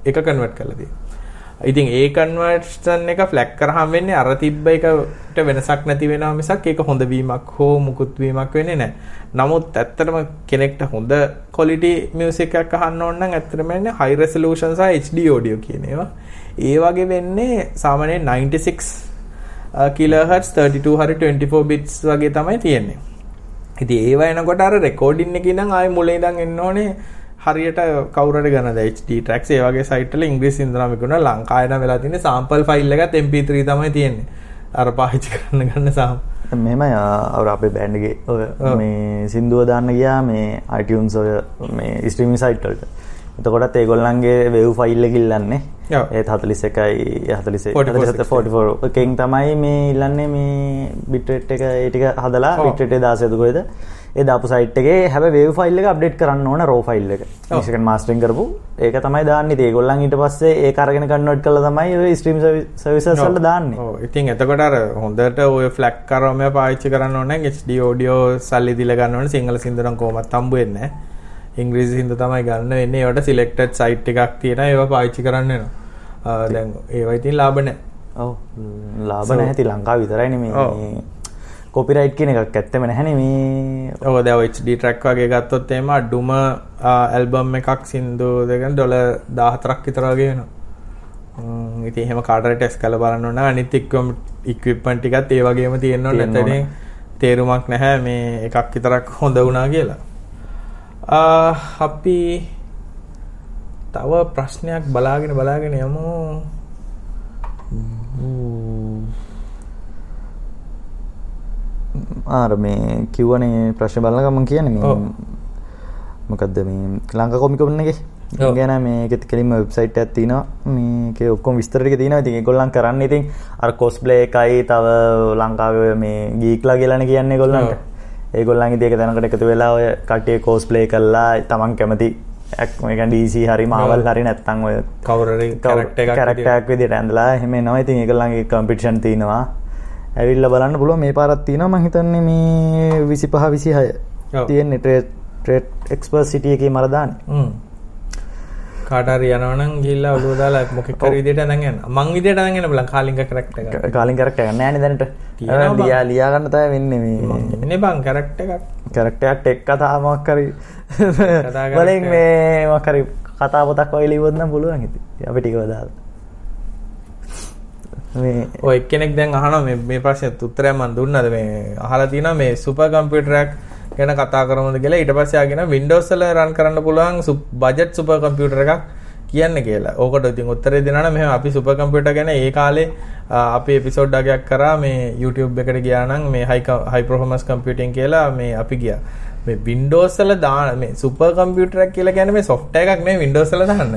එක කන්වර්ට් කරලා තියෙන්නේ. ඉතින් ඒ කන්වර්ෂන් එක ෆ්ලැග් කරාම වෙන්නේ අර තිබ්බ එකට වෙනසක් නැති වෙනවා මිසක් ඒක හොඳ වීමක් හෝ මුකුත් වීමක් වෙන්නේ නැහැ. නමුත් ඇත්තටම කෙනෙක්ට හොඳ quality music එකක් අහන්න ඕන නම් ඇත්තටම වෙන්නේ high resolution සහ HD audio කියන ඒවා. ඒ වගේ වෙන්නේ සාමාන්‍යයෙන් 96 uh, kilohertz 32 හරි 24 bits වගේ තමයි තියෙන්නේ. ඉතින් ඒව එනකොට අර රෙකෝඩින් එකේ ඉඳන් ආයෙ මුලින් ඉඳන් එන්න ඕනේ හරියට කවුරුහරි ගන්නද HD tracks ඒ වගේ සයිට් වල ඉංග්‍රීසියෙන් තමයි විකුණන ලංකාවේ නම් වෙලා තියෙන්නේ සාම්පල් ෆයිල් එකත් MP3 තමයි තියෙන්නේ. අර පාවිච්චි කරන්න ගන්න සාම් මෙහෙමයි අවර අපේ බෑන්ඩ් එකේ මේ සින්දුව දාන්න ගියා මේ iTunes ඔය මේ ස්ට්‍රීමින් සයිට් වලට එතකොටත් ඒගොල්ලන්ගේ වෙව් ෆයිල් එක ඉල්ලන්නේ ඒත් 41යි 46 44 එකෙන් තමයි මේ ඉල්ලන්නේ මේ බිට්රේට් එක ඒ ටික හදලා 16 කොහෙද ඒ දාපු සයිට් එකේ හැබැයි වේව් ෆයිල් එක අප්ඩේට් කරන්න ඕන රෝ ෆයිල් එක. මේකෙන් මාස්ටරින් කරපු ඒක තමයි දාන්නේ. ඉතින් ඒගොල්ලන් ඊට පස්සේ ඒක අරගෙන කන්වර්ට් කරලා තමයි ස්ට්‍රීම් සර්විසස් වලට දාන්නේ. ඉතින් එතකොට හොඳට ඔය ෆ්ලැග් කරවම පාවිච්චි කරන්න ඕනේ audio සල්ලි දීලා ගන්න ඕනේ. සිංහල සින්දු නම් කොහොමත් හම්බ වෙන්නේ නැහැ. ඉංග්‍රීසි සින්දු තමයි ගන්න වෙන්නේ. ඒවට සිලෙක්ටඩ් සයිට් එකක් තියෙනවා. ඒවා පාවිච්චි කරන්න වෙනවා. දැන් ඒවා ඉතින් ලාභ නැහැ. ඔව්. ලාභ නැහැ. ඉතින් ලංකාව විතරයිනේ මේ කොපිරයිට් කියන එකක් ඇත්තම නැහැනේ මේ ඔව් දැන් HD track වගේ ගත්තොත් එහෙම අඩුම ඇල්බම් එකක් සින්දු දෙකෙන් ඩොලර් 14ක් විතර වගේ වෙනවා. ම්ම්, ඉතින් එහෙම කාටරි ටෙස්ට් කරලා බලන්න ඕන අනිත් ඉක්විප්මන්ට් ටිකත් ඒ වගේම තියෙන්න ඕන නැත්නම් තේරුමක් නැහැ මේ එකක් විතරක් හොඳ වුණා කියලා. අපි තව ප්‍රශ්නයක් බලාගෙන බලාගෙන යමු. ආර මේ කිව්වනේ ප්‍රශ්න බලන ගමන් කියන්නේ මේ ඔව්. මොකද්ද මේ ලංකා කොමිකොන් එකේ ඔව්. ගැන මේකෙත් කෙලින්ම වෙබ්සයිට් එකක් තියෙනවා මේකේ ඔක්කොම විස්තර ටික තියෙනවා ඉතින් ඒගොල්ලන් කරන්නේ ඉතින් අර කොස්ප්ලේ එකයි තව ලංකාවේ මේ ගීක්ලා කියලානේ කියන්නේ ඒගොල්ලන්ට ඔව්. ඒගොල්ලන් ඉතින් ඒක දැනකට එකතු වෙලා ඔය කට්ටිය කොස්ප්ලේ කරලා තමන් කැමති ඇක් මේක DC හරි මාවල් හරි නැත්තම් ඔය කැරක්ටර් එකක් විදිහට ඇඳලා එහෙම එනවා ඉතින් ඒගොල්ලන්ගේ කම්පිටිෂන් තියෙනවා ඇවිල්ලා බලන්න පුළුවන් මේ පාරක් තියෙනවා මම හිතන්නේ මේ 25 26 ඔව්. තියෙන්නේ ට්‍රේඩ් ට්‍රේඩ් එක්ස්පර්ට් සිටි එකේ මර දාන්නේ හ්ම්. කාට හරි යනවා නම් ගිහිල්ලා ඔළුව දාලා මොකෙක් හරි විදියට අරන් යන්න. මං විදියට අරන් යන්න බලන්න කාලිංග කැරක්ටර් එක. කාලින් කැරක්ටර් එකක් නැහැ නේ දැනට. ලියා ලියා ගන්න තමයි වෙන්නේ මේ එන්නේ බං කැරක්ටර් එකක්. කැරක්ටර් එකක් ටෙක් කතා මොකක් හරි වලින් මේ මොකක් හරි කතා පොතක් වගේ ලියුවොත් නම් පුළුවන් ඉතින් අපි ටිකව දාලා මේ ඔය එක්කෙනෙක් දැන් අහනවා මේ මේ ප්‍රශ්නෙට උත්තරයක් මම දුන්නාද මේ අහලා තියෙනවා මේ සුපර් කම්පියුටරයක් ගැන කතා කරමුද කියලා ඊට පස්සේ ආගෙන Windows වල run කරන්න පුළුවන් බජට් සුපර් කම්පියුටර් එකක් කියන්න කියලා. ඕකට ඉතින් උත්තරේ දෙනවා නම් මෙහෙම අපි සුපර් කම්පියුටර් ගැන ඒ කාලේ ආ, අපි එපිසෝඩ් එකක් කරා මේ YouTube එකට ගියා නම් මේ high co- high performance computing කියලා මේ අපි ගියා. මේ Windows වල දාන මේ සුපර් කම්පියුටරයක් කියලා කියන්නේ මේ software එකක් නෙවෙයි Windows වල දාන්න.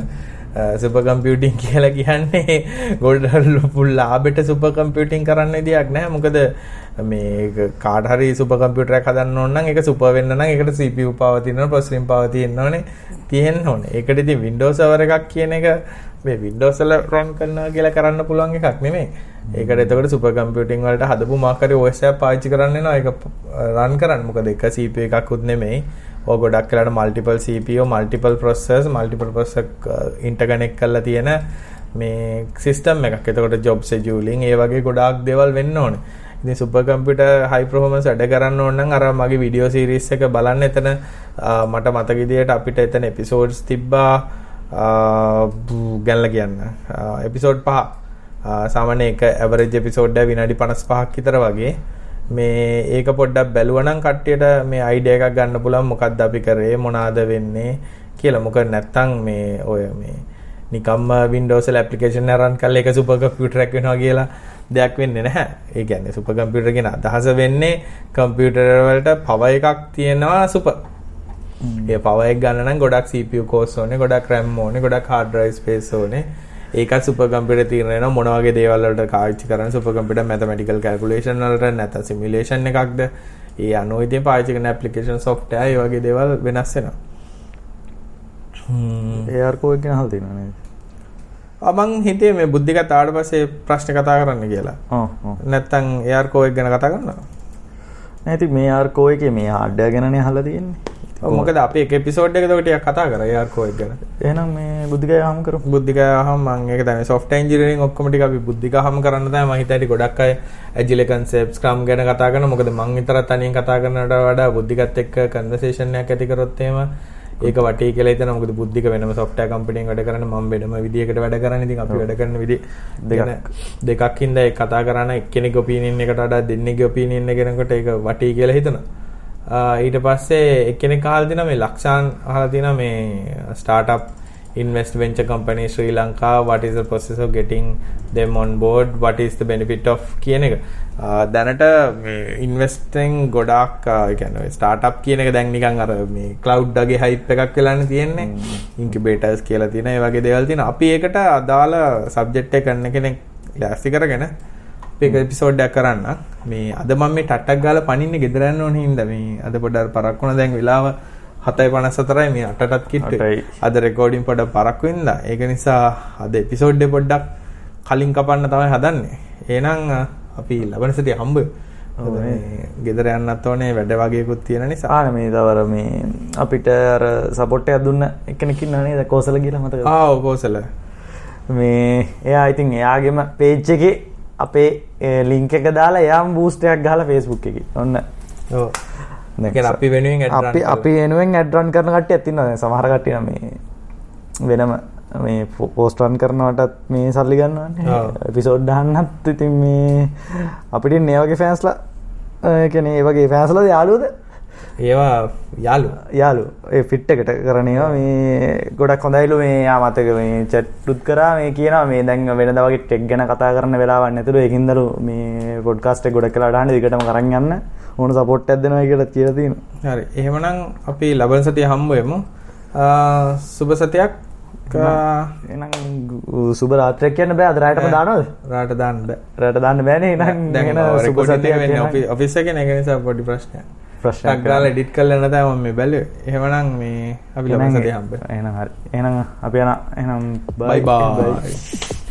සුපර් කම්පියුටිං කියලා කියන්නේ ගොඩ පුල් ලාබෙට සුපර් කම්පියුටිං කරන්න විදියක් නැහැ. මොකද මේ කාට හරි සුපර් කම්පියුටරයක් හදන්න ඕන නම් ඒක සුපර් වෙන්න නම් ඒකට CPU power තියෙන්න ඕන, processing power තියෙන්න ඕනේ. තියෙන්න ඕනේ. ඒකට ඉතින් Windows server එකක් කියන එක මේ Windows වල run කරනවා කියලා කරන්න පුළුවන් එකක් නෙමෙයි. ඒකට එතකොට සුපර් කම්පියුටිං වලට හදපු මොකක් හරි OS එකක් පාවිච්චි කරන්න වෙනවා ඒක run කරන්න. මොකද එක CPU එකක්වත් නෙමෙයි. ඔය ගොඩක් වෙලාට multiple CPU, multiple processors, multiple processor interconnect කරලා තියෙන මේ සිස්ටම් එකක්. එතකොට job scheduling ඒ වගේ ගොඩාක් දේවල් වෙන්න ඕනේ. ඉතින් සුපර් කම්පියුටර් high performance වැඩ කරන්න ඕන නම් අර මගේ වීඩියෝ සීරීස් එක බලන්න එතන ආ, මට මතක විදියට අපිට එතන එපිසෝඩ්ස් තිබ්බා ආ, බු- ගැනලා කියන්න. එපිසෝඩ් පහ. ආ, සාමාන්‍ය එක ඇවරේජ් එපිසෝඩ් එක විනාඩි 55ක් විතර වගේ. මේ ඒක පොඩ්ඩක් බැලුවනම් කට්ටියට මේ අයිඩියා එකක් ගන්න පුළුවන් මොකද්ද අපි කරේ මොනවාද වෙන්නේ කියලා. මොකද නැත්තම් මේ ඔය මේ නිකම්ම Windows වල application එක run කරලා ඒක සුපර් කම්පියුටර් එකක් වෙනවා කියලා දෙයක් වෙන්නේ නැහැ. ඒ කියන්නේ සුපර් කම්පියුටර් කියන අදහස වෙන්නේ කම්පියුටර් වලට power එකක් තියෙනවා සුපර්. ඒ power එක ගන්න නම් ගොඩක් CPU cores ඕනේ, ගොඩක් RAM ඕනේ, ගොඩක් hard drive space ඕනේ. ඒකත් සුපර් කම්පියුටර් තීරණය වෙනවා මොන වගේ දේවල් වලට පාවිච්චි කරන්න සුපර් කම්පියුටර් mathematical calculation වලට නැත්නම් simulation එකක්ද ඒ අනුව ඉතින් පාවිච්චි කරන application software ඒ වගේ දේවල් වෙනස් වෙනවා. හ්ම් AR කෝ එක ගැන අහලා තියෙනවා නේද? මං හිතේ මේ බුද්ධිකත් ආවට පස්සේ ප්‍රශ්න කතා කරන්න කියලා. ඔව් ඔව්. නැත්තම් AR කෝ එක ගැන කතා කරනවා. නෑ ඉතින් මේ AR කෝ එකේ මේ hardware ගැනනේ අහලා තියෙන්නේ. මොකද අපි එක එපිසෝඩ් එකක ටිකක් කතා කරා එක ගැන. එහෙනම් මේ බුද්ධිකය හම් කරමු. බුද්ධිකාවහම මම ඒක තමයි software engineering ඔක්කොම ටික අපි බුද්ධිකාවහම කරන්න තමයි මම හිතන්නේ ගොඩක් අය agile concepts scrum ගැන කතා කරනවා මොකද මම විතරක් තනියෙන් කතා කරනවට වඩා බුද්ධිකත් එක්ක conversation එකක් ඇති කරොත් එහෙම ඒක වටේ කියලා හිතනවා. මොකද බුද්ධික වෙනම software company එකක වැඩ කරන්නේ මම වෙනම විදියකට වැඩ කරන්නේ. ඉතින් අපි වැඩ කරන විදිහ දෙකක්. දෙකක් හින්දා ඒක කතා කරන එක්කෙනෙක් opinion එකට වඩා දෙන්නෙක්ගේ opinion එක කෙනකොට ඒක වටේ කියලා හිතනවා. ඊට පස්සේ එක්කෙනෙක් අහලා තිනවා මේ ලක්ෂාන් අහලා තිනවා මේ startup invest venture company Sri Lanka what is the process of getting them on board? What is the benefit of? කියන එක දැනට මේ investing ගොඩාක් කියන්නේ startup කියන එක දැන් නිකන් අර මේ cloud වගේ hype එකක් වෙලානේ තියෙන්නේ. incubators කියලා තියෙන ඒ වගේ දේවල් තියෙනවා. අපි ඒකට අදාළ subject එක කරන කෙනෙක් ලෑස්ති කරගෙන අපි එපිසෝඩ් එකක් කරන්න මේ අද මම මේ ටට්ටක් ගාලා පනින්නේ ගෙදර යන්න ඕනේ හින්දා. මේ අද පොඩ්ඩක් පරක් වුණා. දැන් වෙලාව 7:54යි මේ 8ටත් කිට්ටුයි අටයි. අද රෙකෝඩින් පොඩ්ඩක් පරක් වෙන්දා. ඒක නිසා අද එපිසෝඩ් එක පොඩ්ඩක් කලින් කපන්න තමයි හදන්නේ. එහෙනම් අපි ලබන සතිය හම්බ ගෙදර යන්නත් ඕනේ වැඩ වගේකුත් තියෙන නිසා. ආන මේ දවර මේ අපිට අර සපෝට් එකක් දුන්න එක්කෙනෙක් ඉන්නා නේද? කෝසල කියලා මතකද? ආ කෝසල. මේ එයා ඉතින් එයාගේම පේජ් එකේ අපේ ලින්ක් එක දාලා එයාම බූස්ට් එකක් ගහලා Facebook එකේ. ඔන්න. අපි වෙනුවෙන් අපි. අපි වෙනුවෙන් ඇඩ් රන් කරන කට්ටියක් ඉන්නවා. දැන් සමහර කට්ටිය මේ වෙනම මේ පෝස්ටන් කරනවටත් මේ සල්ලි ගන්නවන්නේ ඔව්. එපිසෝඩ් දාන්නත් ඉතින් මේ අපිට ඒ වගේ ෆෑන්ස්ලා කියන්නේ ඒ වගේ ෆෑන්ස්ලාද යාළුවද? ඒවා යාලු යාලු ඒ ෆිට් එකට කරනවා මේ ගොඩක් හොඳයිලු මේ යා මතක මේ චැට්ටුත් කරා. මේ කියනවා මේ දැන් වෙනද වගේ ටෙක් ගැන කතා කරන්න වෙලාවක් නැතුළු ඒකින්දලු මේ පොඩ්කාස්ට් ගොඩක් කළා දාන්න දිගටම කරන් යන්න. ඕන සපෝට් එකක් දෙනවා කියලා කියලා තියෙනවා. හරි. එහෙමනම් අපි ලබන සතිය හම්බ වෙමු. ආ, සුබ සතියක් ආ, එහෙනම් සුබ රාත්‍රියක් කියන්න බෑ. අද රාටම දානවද? රාට දාන්න බෑ. රට දාන්න බෑනේ. එහෙනම් දැන් සුබ සතියක් වෙන්නේ ඔෆිස් එකේ නේ. ඒක නිසා පොඩි ප්‍රශ්නයක්. ප්‍රශ්නයක් ගාලා එඩිට් කරලා නැතම මම මේ බැලුවේ. එහෙමනම් මේ අපි ලබන සතිය හම්බ එහෙනම් හරි. එහෙනම් අපි යන එහෙනම් බයි බයි